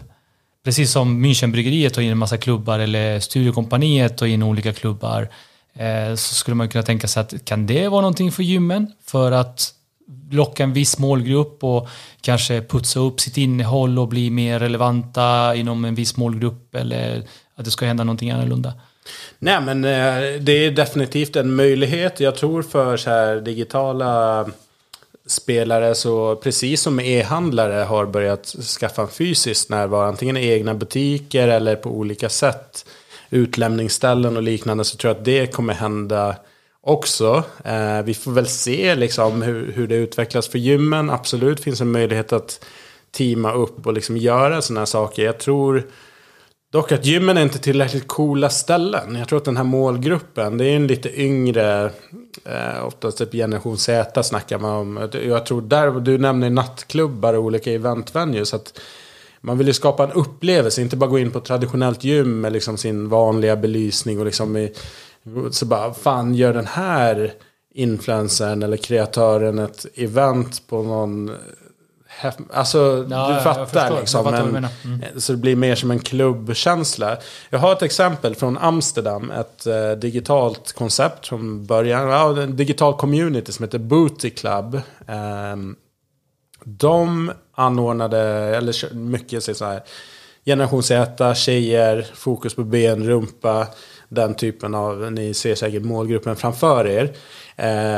S2: Precis som Münchenbryggeriet tar in en massa klubbar eller Studiokompaniet tar in olika klubbar. Eh, så skulle man kunna tänka sig att kan det vara någonting för gymmen? För att locka en viss målgrupp och kanske putsa upp sitt innehåll och bli mer relevanta inom en viss målgrupp eller att det ska hända någonting annorlunda?
S1: Nej men eh, det är definitivt en möjlighet. Jag tror för så här digitala spelare så precis som e-handlare har börjat skaffa en fysisk närvaro. Antingen i egna butiker eller på olika sätt. Utlämningsställen och liknande så tror jag att det kommer hända också. Eh, vi får väl se liksom hur, hur det utvecklas för gymmen. Absolut finns en möjlighet att teama upp och liksom göra sådana här saker. Jag tror dock att gymmen är inte tillräckligt coola ställen. Jag tror att den här målgruppen, det är en lite yngre, eh, oftast typ generation Z snackar man om. Jag tror där, du nämner nattklubbar och olika eventvenues. att man vill ju skapa en upplevelse, inte bara gå in på ett traditionellt gym med liksom sin vanliga belysning och liksom i, så bara, fan gör den här influencern eller kreatören ett event på någon... Alltså, ja, du fattar liksom. Fattar men, mm. Så det blir mer som en klubbkänsla. Jag har ett exempel från Amsterdam. Ett uh, digitalt koncept från början. Ja, en digital community som heter Booty Club. Um, de anordnade, eller mycket så här generation Z, tjejer, fokus på ben, rumpa. Den typen av, ni ser säkert målgruppen framför er.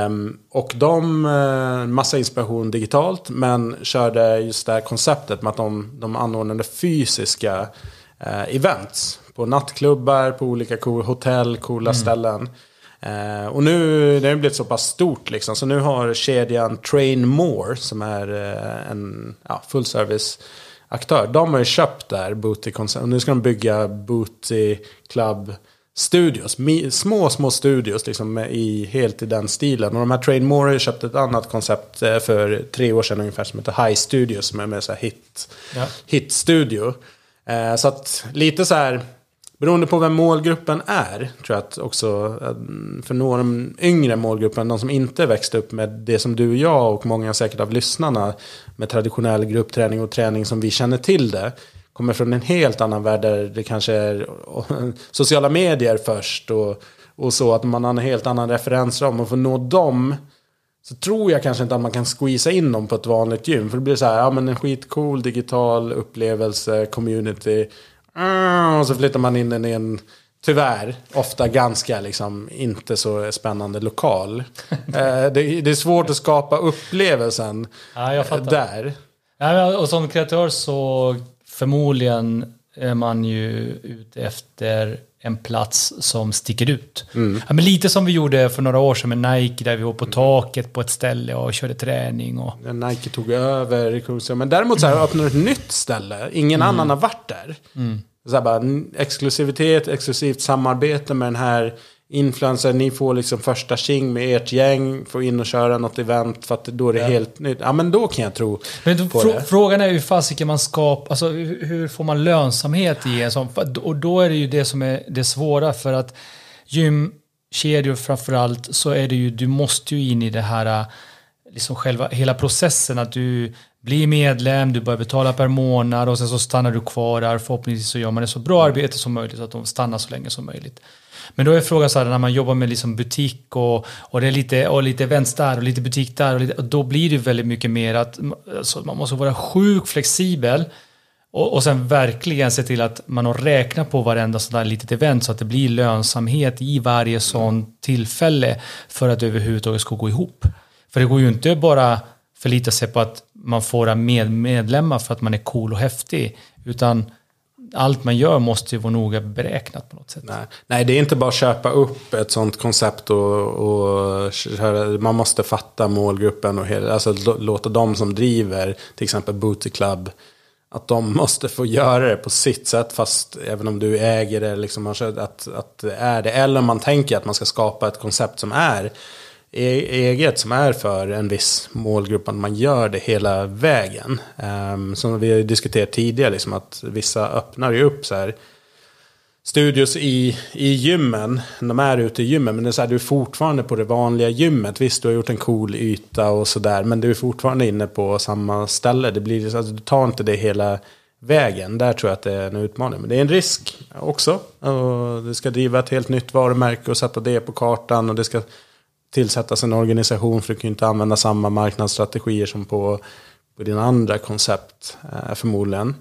S1: Um, och de, uh, massa inspiration digitalt, men körde just det här konceptet med att de, de anordnade fysiska uh, events. På nattklubbar, på olika hotell, coola mm. ställen. Uh, och nu det har blivit så pass stort liksom, så nu har kedjan Train More, som är en ja, fullservice aktör. De har ju köpt där Booty. Och nu ska de bygga Booty Club studios. Små, små studios liksom i, helt i den stilen. Och de här Train More har köpt ett annat koncept eh, för tre år sedan ungefär som heter High Studios. Som är med så hit, ja. hit studio. Eh, så att lite så här Beroende på vem målgruppen är, tror jag att också eh, för några yngre målgruppen, de som inte växte upp med det som du och jag och många säkert av lyssnarna med traditionell gruppträning och träning som vi känner till det, kommer från en helt annan värld där det kanske är sociala medier först och, och så, att man har en helt annan referensram och för att nå dem så tror jag kanske inte att man kan squeeza in dem på ett vanligt gym. För det blir så här, ja men en skitcool digital upplevelse, community. Mm, och så flyttar man in den i en, tyvärr, ofta ganska liksom inte så spännande lokal. Eh, det, det, är svårt att skapa upplevelsen
S2: ja,
S1: där.
S2: Ja, och som kreatör så förmodligen är man ju ute efter en plats som sticker ut. Mm. Ja, men lite som vi gjorde för några år sedan med Nike där vi var på taket på ett ställe och körde träning. Och...
S1: Ja, Nike tog över. Men däremot så här, öppnar ett nytt ställe. Ingen mm. annan har varit där. Mm. Så här bara, exklusivitet, exklusivt samarbete med den här influencer, ni får liksom första tjing med ert gäng, får in och köra något event för att då är det ja. helt nytt. Ja men då kan jag tro
S2: men på fr det. Frågan är hur fasiken man skapar, alltså hur får man lönsamhet i en sån? Och då är det ju det som är det svåra för att gymkedjor framförallt så är det ju, du måste ju in i det här liksom själva, hela processen att du blir medlem, du börjar betala per månad och sen så stannar du kvar där. Förhoppningsvis så gör man det så bra arbete som möjligt så att de stannar så länge som möjligt. Men då är frågan så här när man jobbar med liksom butik och, och det är lite, och lite events där och lite butik där och, lite, och då blir det väldigt mycket mer att alltså, man måste vara sjukt flexibel och, och sen verkligen se till att man har räknat på varenda sån där litet event så att det blir lönsamhet i varje sån tillfälle för att det överhuvudtaget ska gå ihop. För det går ju inte bara förlita sig på att man får med medlemmar för att man är cool och häftig utan allt man gör måste ju vara noga beräknat på något sätt.
S1: Nej, Nej det är inte bara att köpa upp ett sånt koncept och, och man måste fatta målgruppen och hela, alltså låta de som driver till exempel Booty Club att de måste få göra det på sitt sätt fast även om du äger det, liksom, alltså att, att det är det. Eller om man tänker att man ska skapa ett koncept som är E-, eget som är för en viss målgrupp, att man gör det hela vägen. Ehm, som vi har diskuterat tidigare, liksom, att vissa öppnar ju upp så här studios i, i gymmen. De är ute i gymmen, men det är så här, du är fortfarande på det vanliga gymmet. Visst, du har gjort en cool yta och sådär, men du är fortfarande inne på samma ställe. Det blir, alltså, du tar inte det hela vägen. Där tror jag att det är en utmaning. Men det är en risk också. Och du ska driva ett helt nytt varumärke och sätta det på kartan. Och det ska tillsättas en organisation för du kan ju inte använda samma marknadsstrategier som på, på dina andra koncept eh, förmodligen.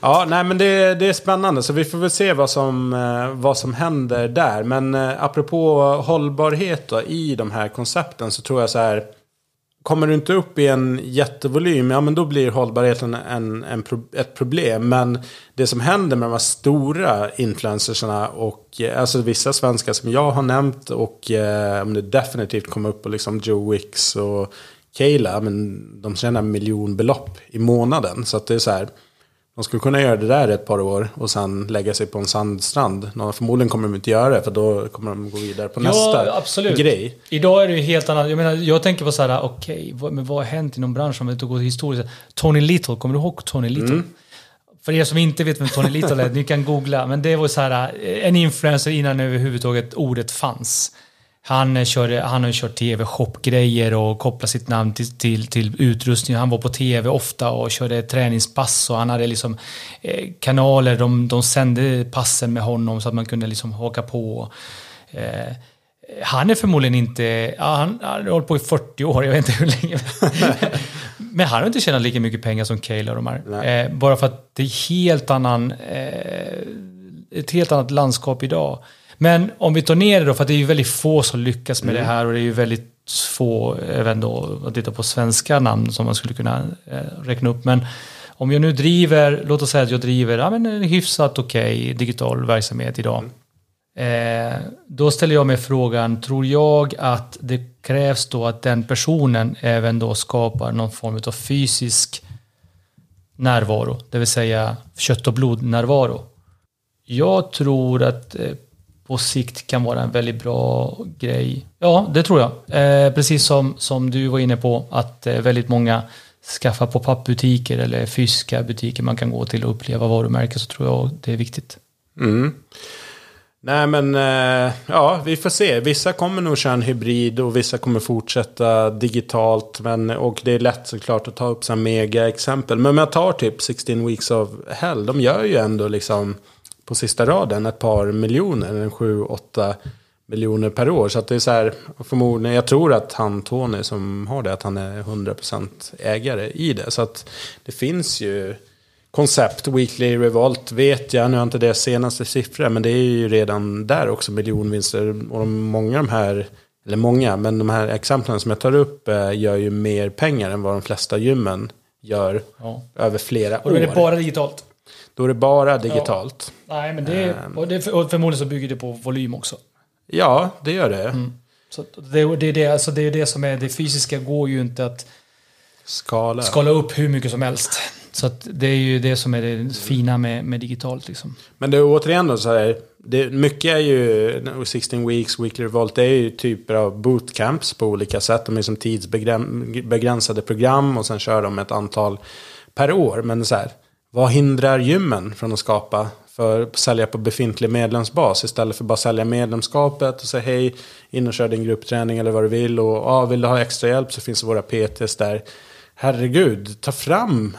S1: Ja, nej men det, det är spännande. Så vi får väl se vad som, eh, vad som händer där. Men eh, apropå hållbarhet då, i de här koncepten så tror jag så här Kommer du inte upp i en jättevolym, ja men då blir hållbarheten en, en, ett problem. Men det som händer med de här stora influencersarna och eh, alltså vissa svenskar som jag har nämnt och eh, om det definitivt kommer upp på liksom Joe Wicks och Kayla, men de tjänar miljonbelopp i månaden. Så att det är så här, de skulle kunna göra det där ett par år och sen lägga sig på en sandstrand. förmodligen kommer de inte göra det för då kommer de gå vidare på nästa ja, absolut. grej.
S2: Idag är det ju helt annat. Jag menar, jag tänker på så här, okej, okay, vad, men vad har hänt inom branschen om vi går historiskt? Tony Little, kommer du ihåg Tony Little? Mm. För er som inte vet vem Tony Little är, ni kan googla. Men det var så här, en influencer innan överhuvudtaget ordet fanns. Han, kör, han har kört tv-shopgrejer och kopplat sitt namn till, till, till utrustning. Han var på tv ofta och körde träningspass och han hade liksom eh, kanaler, de, de sände passen med honom så att man kunde liksom haka på. Eh, Han är förmodligen inte, ja, han, har hållit på i 40 år, jag vet inte hur länge. Men han har inte tjänat lika mycket pengar som Cale och de här. Eh, bara för att det är helt annan, eh, ett helt annat landskap idag. Men om vi tar ner det då, för att det är ju väldigt få som lyckas med mm. det här och det är ju väldigt få, även då att titta på svenska namn som man skulle kunna eh, räkna upp. Men om jag nu driver, låt oss säga att jag driver ja, men en hyfsat okej okay, digital verksamhet idag. Mm. Eh, då ställer jag mig frågan, tror jag att det krävs då att den personen även då skapar någon form av fysisk närvaro, det vill säga kött och blod-närvaro. Jag tror att eh, på sikt kan vara en väldigt bra grej. Ja, det tror jag. Eh, precis som, som du var inne på, att eh, väldigt många skaffar på pappbutiker eller fysiska butiker man kan gå till och uppleva varumärken så tror jag det är viktigt.
S1: Mm. Nej men eh, ja, vi får se. Vissa kommer nog köra en hybrid och vissa kommer fortsätta digitalt. Men, och det är lätt såklart att ta upp så mega exempel. Men om jag tar typ 16 Weeks of Hell. De gör ju ändå liksom på sista raden ett par miljoner. En sju, åtta miljoner per år. Så att det är så här, förmodligen, jag tror att han Tony som har det, att han är 100% ägare i det. Så att det finns ju koncept, Weekly Revolt vet jag, nu har inte det senaste siffror, men det är ju redan där också miljonvinster. Och många av de här, eller många, men de här exemplen som jag tar upp eh, gör ju mer pengar än vad de flesta gymmen gör ja. över flera år.
S2: Och då är det bara digitalt?
S1: Då är det bara digitalt.
S2: Ja. Nej, men det, är, och det, och förmodligen så bygger det på volym också.
S1: Ja, det gör det. Mm.
S2: Så det, det, är det, alltså det är det som är, det fysiska går ju inte att
S1: skala,
S2: skala upp hur mycket som helst. Så det är ju det som är det fina med, med digitalt. Liksom.
S1: Men det är återigen då så här. Det, mycket är ju 16 Weeks, Weekly Revolt. Det är ju typer av bootcamps på olika sätt. De är som tidsbegränsade program och sen kör de ett antal per år. Men så här, vad hindrar gymmen från att skapa för att sälja på befintlig medlemsbas istället för bara sälja medlemskapet och säga hej, in och kör din gruppträning eller vad du vill och ah, vill du ha extra hjälp så finns våra PTs där herregud, ta fram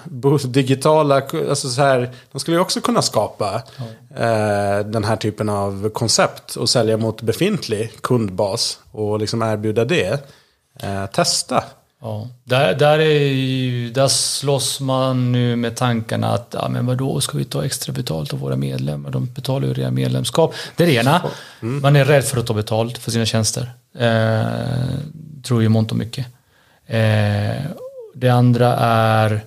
S1: digitala, alltså så här, de skulle ju också kunna skapa ja. eh, den här typen av koncept och sälja mot befintlig kundbas och liksom erbjuda det. Eh, testa.
S2: Ja. Där, där, är, där slåss man nu med tankarna att ja, men vadå, ska vi ta extra betalt av våra medlemmar? De betalar ju redan medlemskap. Det är det ena. Mm. Man är rädd för att ta betalt för sina tjänster. Eh, tror ju mångt och mycket. Eh, det andra är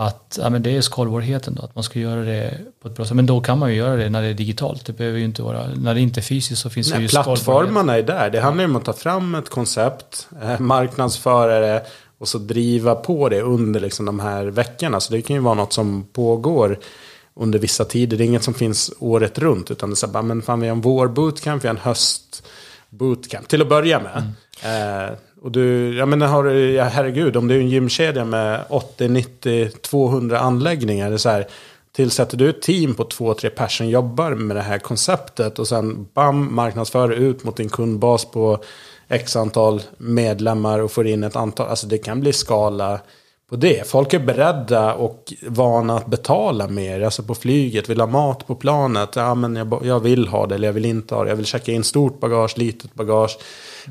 S2: att ja, men det är skalbarheten då, att man ska göra det på ett bra sätt. Men då kan man ju göra det när det är digitalt. Det behöver ju inte vara, när det inte är fysiskt så finns Nej, det ju
S1: Plattformarna är där. Det handlar ju om att ta fram ett koncept, eh, marknadsföra det och så driva på det under liksom de här veckorna. Så det kan ju vara något som pågår under vissa tider. Det är inget som finns året runt. Utan det är så bara, men fan vi har en vår bootcamp, vi har en höst bootcamp. Till att börja med. Mm. Eh, och du, jag menar, har du, ja, herregud, om det är en gymkedja med 80, 90, 200 anläggningar. Det är så här, tillsätter du ett team på två, tre personer jobbar med det här konceptet och sen bam, marknadsför ut mot din kundbas på x antal medlemmar och får in ett antal, alltså det kan bli skala på det. Folk är beredda och vana att betala mer. Alltså på flyget, vill ha mat på planet. Ja, men jag, jag vill ha det eller jag vill inte ha det. Jag vill checka in stort bagage, litet bagage.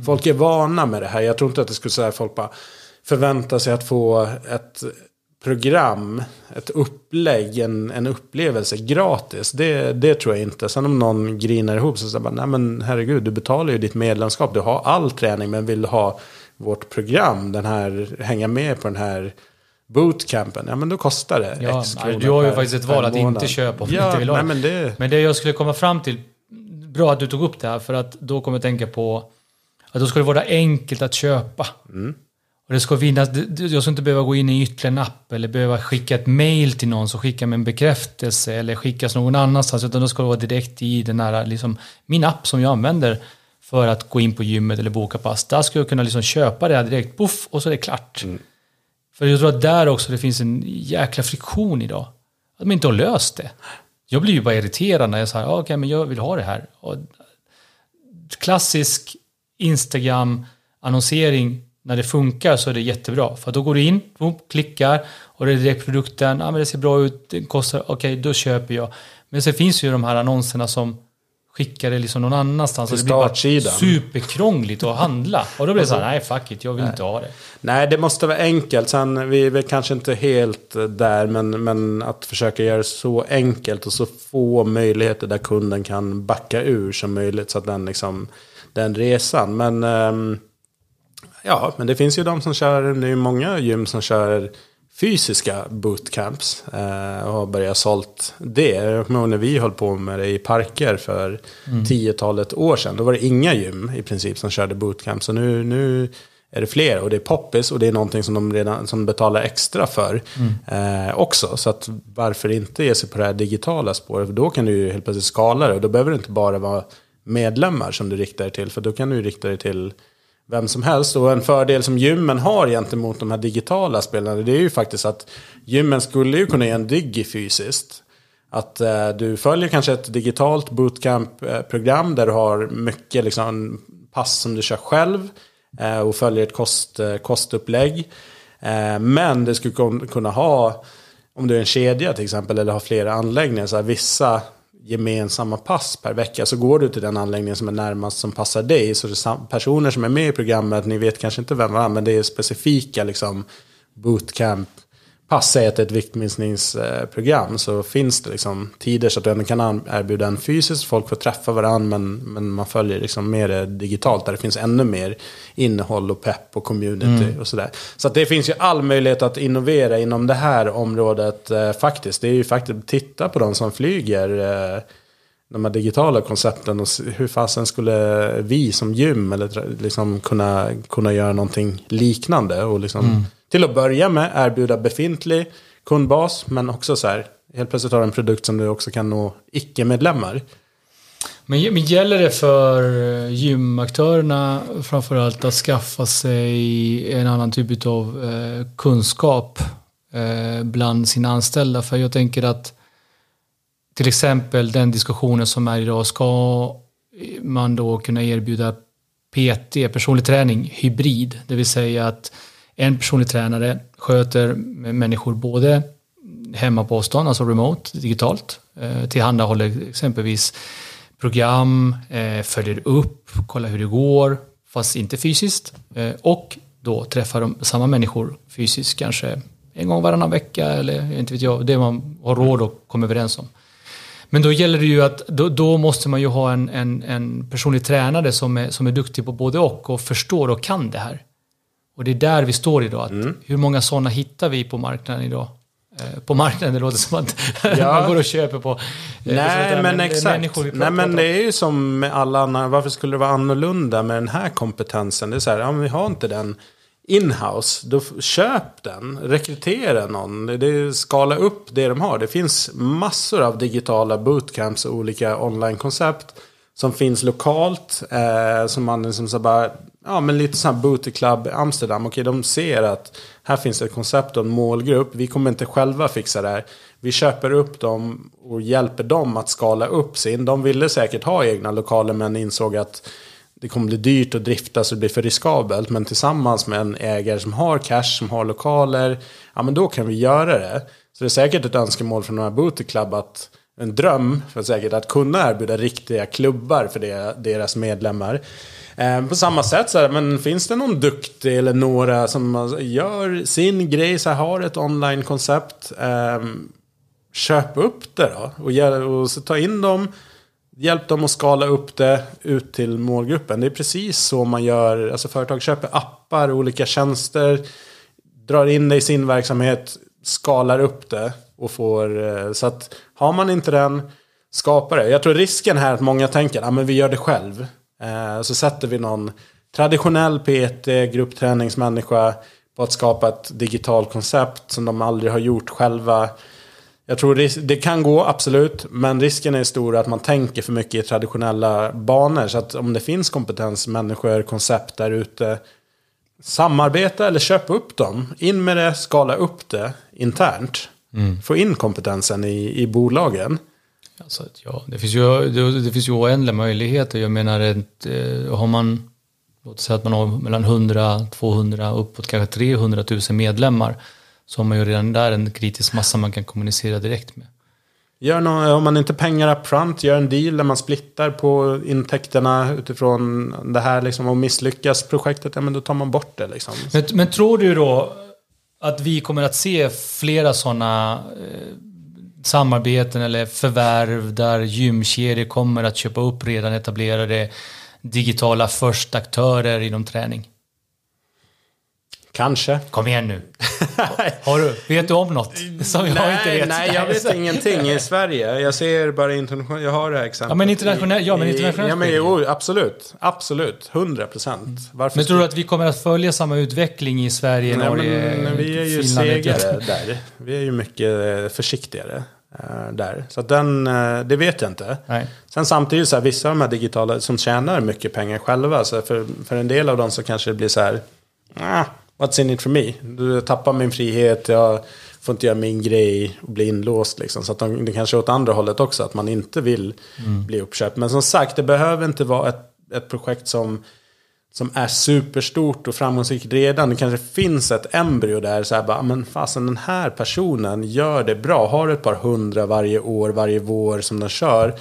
S1: Folk är vana med det här. Jag tror inte att det skulle säga att folk bara förväntar sig att få ett program, ett upplägg, en, en upplevelse gratis. Det, det tror jag inte. Sen om någon grinar ihop så säger man, nej men herregud, du betalar ju ditt medlemskap. Du har all träning men vill ha vårt program, den här, hänga med på den här bootcampen, ja men då kostar det
S2: ja, X kronor Du har ju faktiskt ett val att inte köpa om ja, inte vill ha nej, men, det... men det jag skulle komma fram till, bra att du tog upp det här, för att då kommer jag tänka på att då ska det vara enkelt att köpa. Mm. Och det ska finnas, jag ska inte behöva gå in i ytterligare en app eller behöva skicka ett mail till någon som skickar mig en bekräftelse eller skickas någon annanstans. Utan då ska det vara direkt i den här, liksom, min app som jag använder för att gå in på gymmet eller boka pass. Där ska jag kunna liksom köpa det här direkt, poff, och så är det klart. Mm. För jag tror att där också det finns en jäkla friktion idag. Att de inte har löst det. Jag blir ju bara irriterad när jag säger, okej okay, men jag vill ha det här. Och klassisk Instagram-annonsering, när det funkar så är det jättebra. För då går du in, klickar och det är direkt produkten, ja men det ser bra ut, det kostar, okej okay, då köper jag. Men sen finns ju de här annonserna som skicka det liksom någon annanstans.
S1: Till
S2: och det blir bara superkrångligt att handla. Och då blir det så här, nej fuck it, jag vill inte ha det.
S1: Nej, det måste vara enkelt. Sen, vi är väl kanske inte helt där, men, men att försöka göra det så enkelt och så få möjligheter där kunden kan backa ur som möjligt. Så att den, liksom, den resan. Men, ehm, ja, men det finns ju de som kör, det är många gym som kör fysiska bootcamps. Eh, och har börjat sålt det. Jag kommer ihåg när vi höll på med det i parker för tiotalet år sedan. Då var det inga gym i princip som körde bootcamps. Så nu, nu är det fler och det är poppis och det är någonting som de redan som betalar extra för eh, också. Så att varför inte ge sig på det här digitala spåret? För då kan du ju helt plötsligt skala det och då behöver det inte bara vara medlemmar som du riktar dig till. För då kan du ju rikta dig till vem som helst. Och en fördel som gymmen har gentemot de här digitala spelarna det är ju faktiskt att gymmen skulle ju kunna ge en digi fysiskt. Att eh, du följer kanske ett digitalt bootcamp-program där du har mycket liksom, pass som du kör själv eh, och följer ett kost, eh, kostupplägg. Eh, men det skulle kunna ha, om du är en kedja till exempel eller har flera anläggningar, så här, vissa gemensamma pass per vecka så går du till den anläggningen som är närmast som passar dig. Så det är personer som är med i programmet, ni vet kanske inte vem varandra, men det är specifika liksom, bootcamp pass säger att det är ett viktminskningsprogram så finns det liksom tider så att du ändå kan an- erbjuda en fysiskt, folk får träffa varandra men, men man följer liksom mer det digitalt där det finns ännu mer innehåll och pepp och community och sådär. Så att det finns ju all möjlighet att innovera inom det här området eh, faktiskt. Det är ju faktiskt, titta på de som flyger eh, de här digitala koncepten och hur fasen skulle vi som gym eller liksom kunna, kunna göra någonting liknande och liksom till att börja med erbjuda befintlig kundbas men också så här helt plötsligt har du en produkt som du också kan nå icke-medlemmar.
S2: Men, men gäller det för gymaktörerna framförallt att skaffa sig en annan typ av eh, kunskap eh, bland sina anställda? För jag tänker att till exempel den diskussionen som är idag, ska man då kunna erbjuda PT, personlig träning, hybrid? Det vill säga att en personlig tränare sköter människor både hemma på avstånd, alltså remote, digitalt, eh, tillhandahåller exempelvis program, eh, följer upp, kollar hur det går, fast inte fysiskt. Eh, och då träffar de samma människor fysiskt kanske en gång varannan vecka eller inte vet jag, det man har råd att komma överens om. Men då gäller det ju att då, då måste man ju ha en, en, en personlig tränare som är, som är duktig på både och och förstår och kan det här. Och det är där vi står idag. Att
S1: Mm.
S2: Hur många sådana hittar vi på marknaden idag? Eh, på marknaden, det låter som att
S1: Ja.
S2: man går och köper på... eh,
S1: Nej, men
S2: är
S1: exakt. Nej, men det är ju som med alla andra. Varför skulle det vara annorlunda med den här kompetensen? Det är så här, ja, men vi har inte den inhouse. Då köp den. Rekrytera någon. Det skala upp det de har. Det finns massor av digitala bootcamps och olika online-koncept. Som finns lokalt. Eh, som man liksom så bara, ja men lite sån här booty club Amsterdam. Okej, de ser att här finns ett koncept och en målgrupp. Vi kommer inte själva fixa det här. Vi köper upp dem och hjälper dem att skala upp sin. De ville säkert ha egna lokaler men insåg att det kommer bli dyrt att drifta så det blir för riskabelt. Men tillsammans med en ägare som har cash, som har lokaler, ja men då kan vi göra det. Så det är säkert ett önskemål från några booty club att en dröm för säkert att kunna erbjuda riktiga klubbar för deras medlemmar. Eh, på samma sätt så här, men finns det någon duktig eller några som gör sin grej, så här, har ett online-koncept. Eh, köp upp det då och, och så ta in dem. Hjälp dem att skala upp det ut till målgruppen. Det är precis så man gör. Alltså företag köper appar, olika tjänster. Drar in det i sin verksamhet. Skalar upp det. Och får, eh, så att har man inte den, skapa det. Jag tror risken här är att många tänker att ah, vi gör det själv. Eh, så sätter vi någon traditionell PT, gruppträningsmänniska på att skapa ett digitalt koncept som de aldrig har gjort själva. Jag tror det kan gå, absolut. Men risken är stor att man tänker för mycket i traditionella banor. Så att om det finns kompetens, människor, koncept där ute. Samarbeta eller köp upp dem. In med det, skala upp det internt. Få in kompetensen i, i bolagen.
S2: Alltså, ja, det, finns ju, det, det finns ju oändliga möjligheter. Jag menar, ett, eh, har man, låt säga att man har mellan 100, 200, uppåt kanske 300 000 medlemmar, så har man ju redan där en kritisk massa man kan kommunicera direkt med.
S1: Gör någon, om man inte pengar upfront, gör en deal där man splittar på intäkterna utifrån det här. Liksom, och misslyckas projektet, ja men då tar man bort det. Liksom.
S2: Men, men tror du då att vi kommer att se flera sådana eh, samarbeten eller förvärv där gymkedjor kommer att köpa upp redan etablerade digitala förstaktörer inom träning?
S1: Kanske.
S2: Kom igen nu. Har du, vet du om något som jag
S1: nej,
S2: inte vet?
S1: Nej, jag vet ingenting i Sverige. Jag ser bara internationellt. Jag har det här exemplet.
S2: Ja, men internationellt. Ja, men internationellt.
S1: Ja, men jo, absolut. Absolut. 100 procent.
S2: Men tror du att vi kommer att följa samma utveckling i Sverige,
S1: nej,
S2: Norge,
S1: men Vi är ju
S2: Finland,
S1: segare där. Vi är ju mycket försiktigare. Uh, där. Så den, uh, det vet jag inte.
S2: Nej.
S1: Sen samtidigt så här, vissa av de här digitala som tjänar mycket pengar själva. Så för, för en del av dem så kanske det blir så här. Ah, what's in it for me? Du tappar min frihet. Jag får inte göra min grej och bli inlåst. Liksom. Så att de, det kanske är åt andra hållet också. Att man inte vill mm. bli uppköpt. Men som sagt, det behöver inte vara ett, ett projekt som som är superstort och framgångsrikt redan. Det kanske finns ett embryo där. Så här bara, men fasen den här personen gör det bra. Har ett par hundra varje år, varje vår som den kör.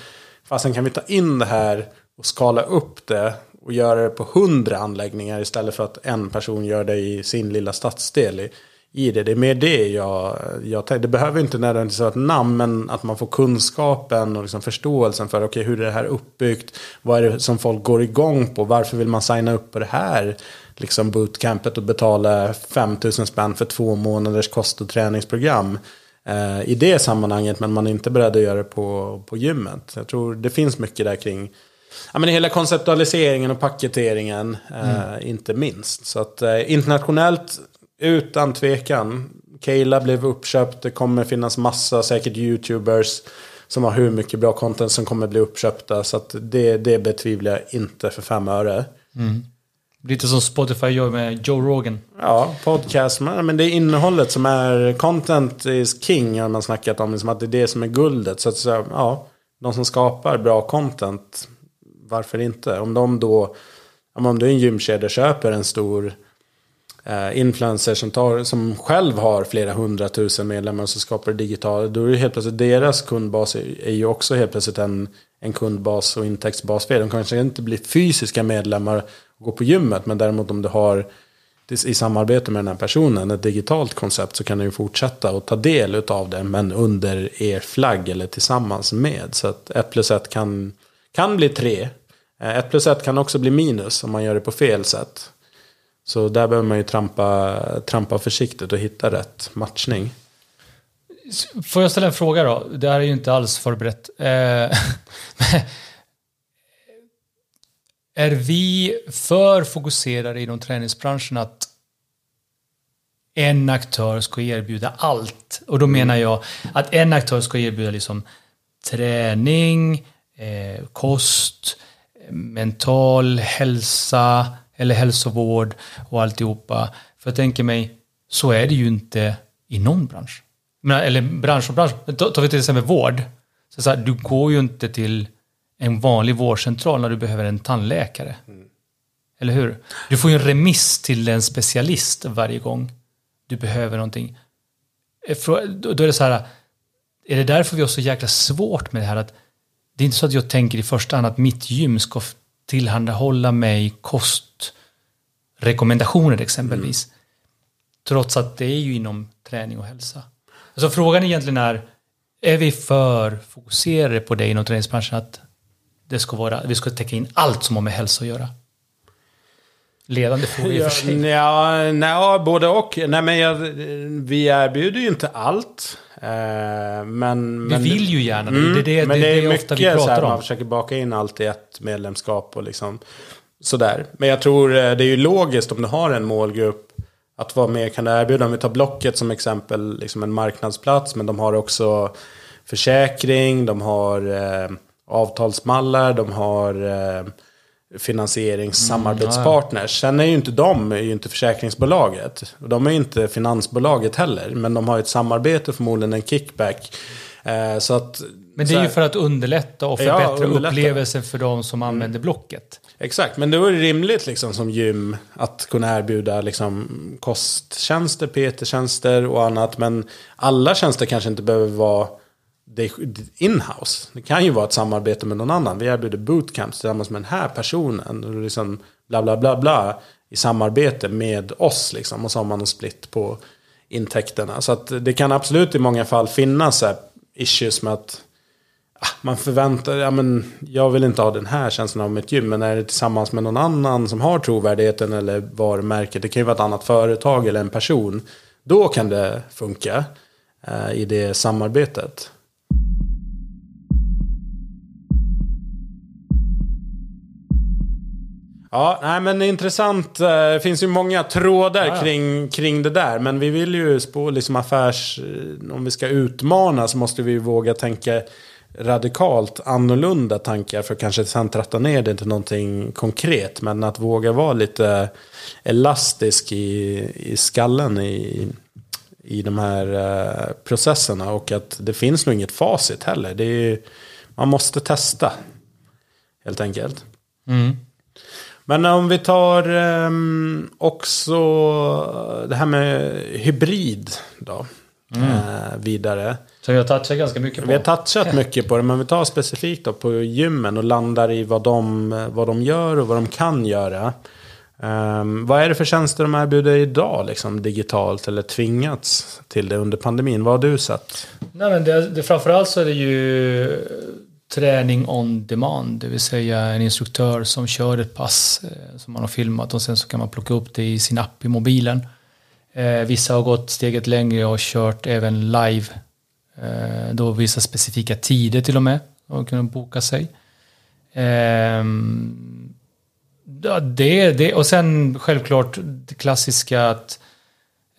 S1: Fasen kan vi ta in det här och skala upp det och göra det på hundra anläggningar istället för att en person gör det i sin lilla stadsdel i det. Det är mer det jag, jag tänker. Det behöver inte nödvändigtvis vara ett namn, men att man får kunskapen och liksom förståelsen för okay, hur är det här uppbyggt. Vad är det som folk går igång på? Varför vill man signa upp på det här liksom bootcampet och betala 5000 spänn för två månaders kost och träningsprogram? Eh, I det sammanhanget, men man är inte beredd att göra det på, på gymmet. Jag tror det finns mycket där kring ja, men hela konceptualiseringen och paketeringen, eh, mm. inte minst. Så att eh, internationellt utan tvekan. Kayla blev uppköpt. Det kommer finnas massa säkert YouTubers som har hur mycket bra content som kommer bli uppköpta. Så att det, det betvivlar jag inte för fem öre.
S2: Mm. Lite som Spotify gör med Joe Rogan.
S1: Ja, podcast. Men det är innehållet som är content is king har man snackat om. Liksom att det är det som är guldet. Så att ja, de som skapar bra content, varför inte? Om de då, om du är en gymkedja köper en stor eh, som, tar, som själv har flera hundratusen medlemmar och så skapar digitalt, Då är det helt plötsligt deras kundbas är, ju också helt plötsligt en, en kundbas och intäktsbas för De kanske inte blir fysiska medlemmar och går på gymmet. Men däremot om du har i samarbete med den här personen ett digitalt koncept så kan du ju fortsätta och ta del av det. Men under er flagg eller tillsammans med. Så att ett plus ett kan, kan bli tre. Eh, ett plus ett kan också bli minus om man gör det på fel sätt. Så där behöver man ju trampa, trampa försiktigt och hitta rätt matchning.
S2: Får jag ställa en fråga då? Det här är ju inte alls förberett. Eh, är vi för fokuserade inom träningsbranschen att en aktör ska erbjuda allt? Och då mm. menar jag att en aktör ska erbjuda liksom träning, eh, kost, mental hälsa, eller hälsovård och alltihopa. För jag tänker mig, så är det ju inte i någon bransch. Eller bransch och bransch. Tar vi till exempel vård. Så, så här, du går ju inte till en vanlig vårdcentral när du behöver en tandläkare. Mm. Eller hur? Du får ju en remiss till en specialist varje gång du behöver någonting. Då är det så här, är det därför vi har så jäkla svårt med det här att det är inte så att jag tänker i första hand att mitt gym ska tillhandahålla mig kostrekommendationer exempelvis. Mm. Trots att det är ju inom träning och hälsa. Alltså frågan egentligen är, är vi för fokuserade på det inom träningsbranschen att det ska vara, vi ska täcka in allt som har med hälsa att göra? Ledande fråga i och för sig.
S1: Ja, ja, både och. Nej, men jag, vi erbjuder ju inte allt. Eh, men,
S2: vi
S1: men,
S2: vill ju gärna mm, det. Det,
S1: men
S2: det,
S1: det
S2: är
S1: mycket
S2: ofta vi pratar
S1: här,
S2: om.
S1: Man försöker baka in allt i ett medlemskap och liksom sådär. Men jag tror eh, det är ju logiskt om du har en målgrupp. Att vad mer kan du erbjuda? Om vi tar Blocket som exempel, liksom en marknadsplats. Men de har också försäkring, de har eh, avtalsmallar, de har eh, finansieringssamarbetspartners. Mm, Sen är ju inte de är ju inte försäkringsbolaget. De är inte finansbolaget heller. Men de har ett samarbete, förmodligen en kickback. Eh, så att,
S2: men det är ju för att underlätta och förbättra ja, upplevelsen för de som mm. använder Blocket.
S1: Exakt, men det rimligt liksom, som gym att kunna erbjuda liksom, kosttjänster, PT-tjänster och annat. Men alla tjänster kanske inte behöver vara inhouse. Det kan ju vara ett samarbete med någon annan. Vi erbjuder bootcamps tillsammans med den här personen. Och liksom bla bla bla bla. I samarbete med oss liksom. Och så har man en split på intäkterna. Så att det kan absolut i många fall finnas issues med att ah, man förväntar, ja men jag vill inte ha den här känslan av mitt gym. Men är det tillsammans med någon annan som har trovärdigheten eller varumärket. Det kan ju vara ett annat företag eller en person. Då kan det funka eh, i det samarbetet. Ja, nej men intressant. Eh, det finns ju många trådar ja. Kring, kring det där. Men vi vill ju spå liksom affärs... Eh, om vi ska utmana så måste vi våga tänka radikalt annorlunda tankar för att kanske sen tratta ner det till någonting konkret. Men att våga vara lite elastisk i, i skallen i, i de här uh, processerna. Och att det finns nog inget facit heller. Det är, man måste testa. Helt enkelt. Mm. Men om vi tar um, också det här med hybrid då. Mm. Uh, vidare.
S2: Så vi har touchat ganska mycket på.
S1: Vi har touchat mycket på det. Men vi tar specifikt då på gymmen och landar i vad de, vad de gör och vad de kan göra. Um, vad är det för tjänster de erbjuder idag, liksom, digitalt eller tvingats till det under pandemin? Vad har du sett?
S2: Nej, men det, det, framförallt så är det ju träning on demand, det vill säga en instruktör som kör ett pass eh, som man har filmat och sen så kan man plocka upp det i sin app i mobilen. Eh, vissa har gått steget längre och kört även live, eh, då vissa specifika tider till och med och kunna boka sig. Eh, det, det, och sen självklart det klassiska att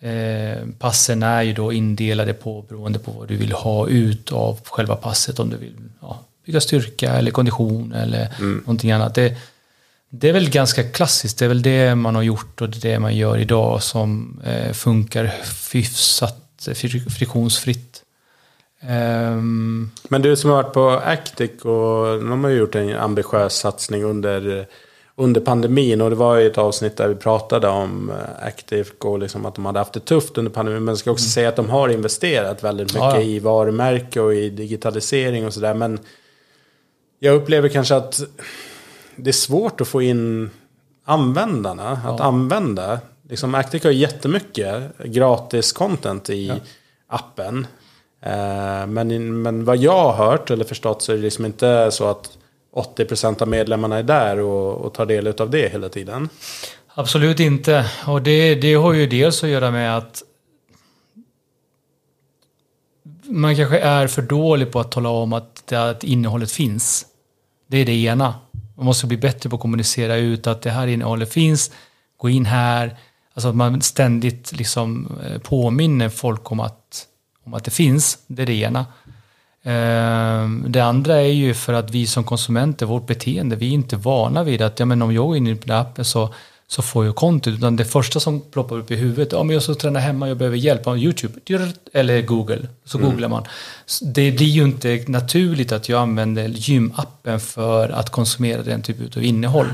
S2: eh, passen är ju då indelade på beroende på vad du vill ha ut av själva passet. Om du vill ja, bygga styrka eller kondition eller mm. någonting annat. Det, det är väl ganska klassiskt. Det är väl det man har gjort och det man gör idag som eh, funkar hyfsat friktionsfritt. Um,
S1: Men du som har varit på Actic och de har gjort en ambitiös satsning under, under pandemin. Och det var ju ett avsnitt där vi pratade om eh, Actic och liksom att de hade haft det tufft under pandemin. Men jag ska också mm. säga att de har investerat väldigt mycket ja. i varumärke och i digitalisering och sådär. Men jag upplever kanske att det är svårt att få in användarna ja. att använda. Liksom Actic har jättemycket gratis content i ja. appen. Eh, men, men vad jag har hört eller förstått så är det liksom inte så att 80% av medlemmarna är där och, och tar del av det hela tiden.
S2: Absolut inte. Och det, det har ju dels att göra med att man kanske är för dålig på att tala om att, det, att innehållet finns. Det är det ena. Man måste bli bättre på att kommunicera ut att det här innehållet finns. Gå in här. Alltså att man ständigt liksom eh, påminner folk om att, om att det finns. Det är det ena. Ehm, det andra är ju för att vi som konsumenter, vårt beteende, vi är inte vana vid att ja, men om jag går in i den appen så så får jag kontot. Utan det första som ploppar upp i huvudet, om jag ska träna hemma, jag behöver hjälp av YouTube eller Google. Så mm. googlar man. Det blir ju inte naturligt att jag använder gymappen för att konsumera den typen av innehåll.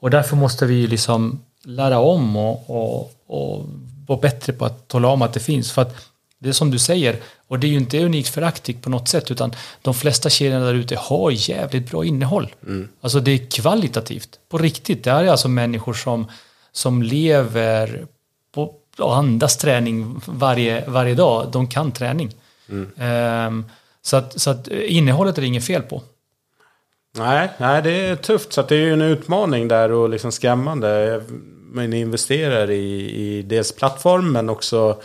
S2: Och därför måste vi liksom lära om och, och, och vara bättre på att tala om att det finns. För att det är som du säger, och det är ju inte unikt för Actic på något sätt, utan de flesta kedjorna där ute har jävligt bra innehåll. Mm. Alltså det är kvalitativt, på riktigt. Det här är alltså människor som, som lever på, och andas träning varje, varje dag. De kan träning. Mm. Um, så, att, så att innehållet är det inget fel på.
S1: Nej, nej, det är tufft. Så det är ju en utmaning där och liksom skrämmande. Man investerar i, i dels plattform men också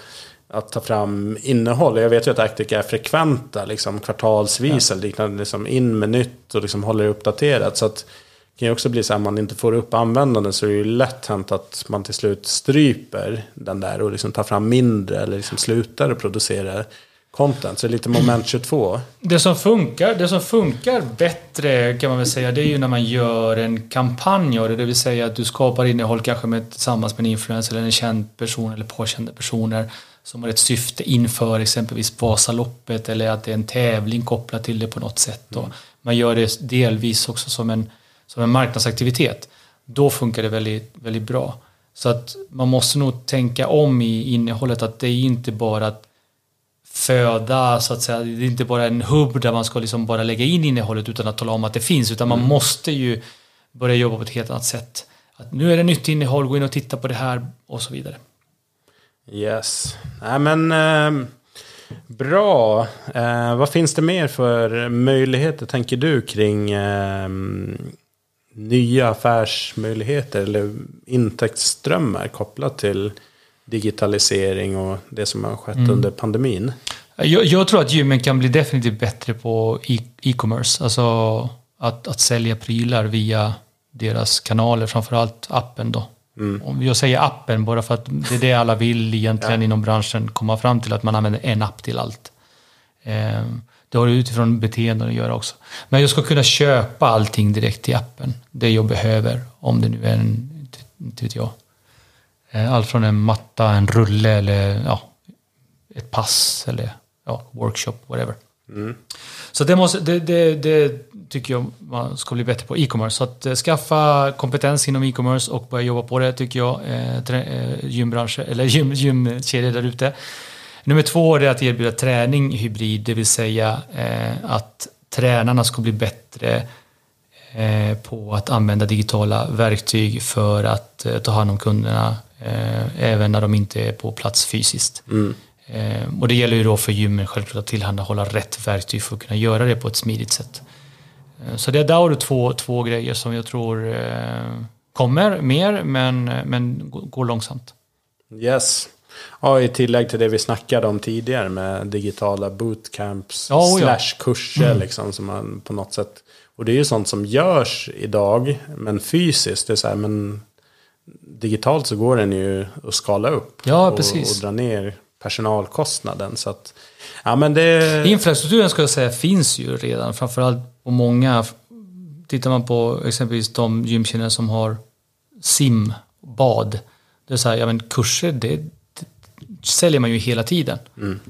S1: att ta fram innehåll. Jag vet ju att Actic är frekventa, liksom kvartalsvis ja. eller liknande. Liksom in med nytt och liksom håller det uppdaterat. Så att det kan ju också bli så att man inte får upp användande så är det ju lätt hänt att man till slut stryper den där och liksom tar fram mindre eller liksom slutar att producera content. Så det är lite moment 22.
S2: Det som funkar, det som funkar bättre kan man väl säga det är ju när man gör en kampanj av det. Det vill säga att du skapar innehåll kanske med, tillsammans med en influencer eller en känd person eller påkända personer som har ett syfte inför exempelvis Vasaloppet eller att det är en tävling kopplat till det på något sätt. Mm. man gör det delvis också som en, som en marknadsaktivitet. Då funkar det väldigt, väldigt bra. Så att man måste nog tänka om i innehållet att det är inte bara att föda, så att säga. Det är inte bara en hubb där man ska liksom bara lägga in innehållet utan att tala om att det finns, utan man måste ju börja jobba på ett helt annat sätt. Att nu är det nytt innehåll, gå in och titta på det här och så vidare.
S1: Yes. Nej men eh, bra. Eh, vad finns det mer för möjligheter tänker du kring eh, nya affärsmöjligheter eller intäktsströmmar kopplat till digitalisering och det som har skett under pandemin?
S2: Jag, jag tror att gymmen kan bli definitivt bättre på e- e-commerce. alltså att, att sälja prylar via deras kanaler, framförallt appen då. Om jag säger appen bara för att det är det alla vill egentligen inom branschen komma fram till att man använder en app till allt. Eh, det har utifrån beteenden att göra också. Men jag ska kunna köpa allting direkt i appen. Det jag behöver. Om det nu är en, inte vet jag. Eh, Allt från en matta, en rulle eller ja, ett pass eller ja, workshop, whatever. Så det, måste, det, det, det tycker jag man ska bli bättre på e-commerce. Så att eh, skaffa kompetens inom e-commerce och börja jobba på det tycker jag. Eh, eh gymbranscher, eller gym, gymkedjor där ute. Nummer två är att erbjuda träning hybrid, det vill säga eh, att tränarna ska bli bättre eh, på att använda digitala verktyg för att eh, ta hand om kunderna eh, även när de inte är på plats fysiskt. Mm och det gäller ju då för gymmen självklart att tillhandahålla rätt verktyg för att kunna göra det på ett smidigt sätt. Eh, så det där har du två, två grejer som jag tror eh, kommer mer men, men går- långsamt.
S1: Yes. Ja, i tillägg till det vi snackade om tidigare med digitala bootcamps
S2: Ja, oh ja.
S1: slash kurser liksom som man på något sätt. Och det är ju sånt som görs idag, men fysiskt, det är så här, men digitalt så går den ju att skala upp.
S2: Ja,
S1: och, och dra ner personalkostnaden. Så att, ja men det...
S2: Infrastrukturen ska jag säga finns ju redan, framförallt på många. Tittar man på exempelvis de gymkedjor som har sim, bad. Det är så här, ja men kurser, det, det säljer man ju hela tiden.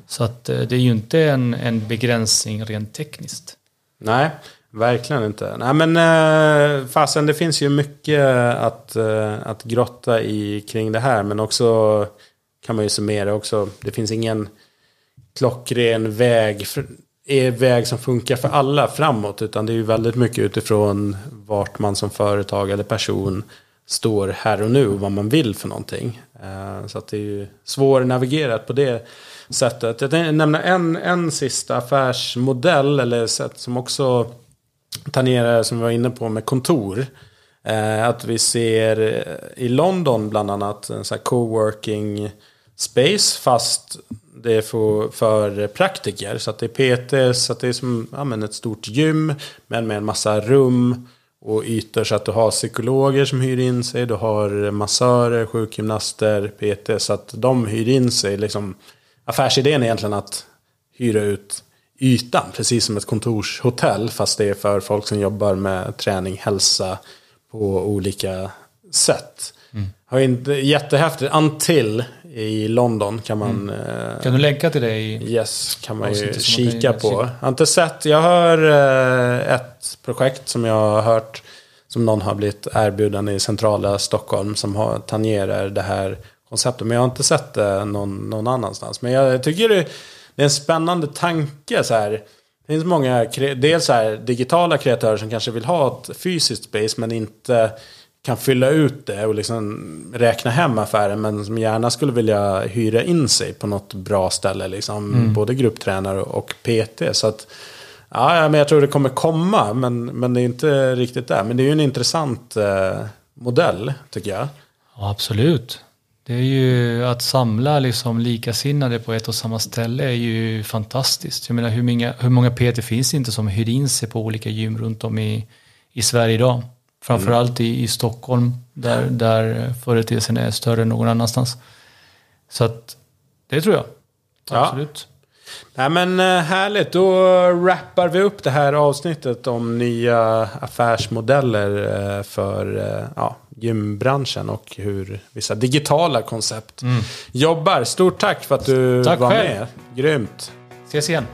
S2: Så att eh, det är ju inte en, en begränsning rent tekniskt.
S1: Nej, verkligen inte. Nej men eh, fasen det finns ju mycket att, eh, att grotta i kring det här. Men också kan man ju summera också. Det finns ingen klockren väg, för, är eh, väg som funkar för alla framåt. Utan det är ju väldigt mycket utifrån vart man som företag eller person står här och nu och vad man vill för någonting. Eh, så att det är ju svårnavigerat på det sättet. Jag tänkte nämna en, en sista affärsmodell eller sätt som också tangerar som vi var inne på med kontor. Eh, att vi ser i London bland annat en sån här coworking space fast det är för, för praktiker. Så att det är PT, så att det är som ja, men ett stort gym men med en massa rum och ytor så att du har psykologer som hyr in sig, du har massörer, sjukgymnaster, PT så att de hyr in sig. Liksom, affärsidén är egentligen att hyra ut ytan, precis som ett kontorshotell fast det är för folk som jobbar med träning, hälsa på olika sätt. Har inte jättehäftigt. Until i London kan man eh,
S2: Kan du länka till det i...
S1: Yes, kan man ju
S2: man
S1: kika
S2: ju
S1: på.
S2: kika.
S1: Jag har inte sett, jag hör eh, ett projekt som jag har hört som någon har blivit erbjuden i centrala Stockholm som har, tangerar det här konceptet. Men jag har inte sett det någon, någon annanstans. Men jag tycker det, det är en spännande tanke så här. Det finns många, dels så här, digitala kreatörer som kanske vill ha ett fysiskt space men inte kan fylla ut det och liksom räkna hem affären men som gärna skulle vilja hyra in sig på något bra ställe. Liksom, Både grupptränare och PT. Så att, ja, men jag tror det kommer komma men, men det är inte riktigt där. Men det är ju en intressant eh, modell tycker jag.
S2: Ja, absolut. Det är ju att samla liksom likasinnade på ett och samma ställe är ju fantastiskt. Jag menar hur många, hur många PT finns inte som hyr in sig på olika gym runt om i, i Sverige idag? Framförallt i, i Stockholm där, där företeelsen är större än någon annanstans. Så att det tror jag.
S1: Ja.
S2: Absolut.
S1: Nej men eh, härligt, då wrappar vi upp det här avsnittet om nya affärsmodeller eh, för eh, ja, gymbranschen och hur vissa digitala koncept jobbar. Stort tack för att du
S2: Tack
S1: var
S2: själv.
S1: med. Grymt.
S2: Ses igen.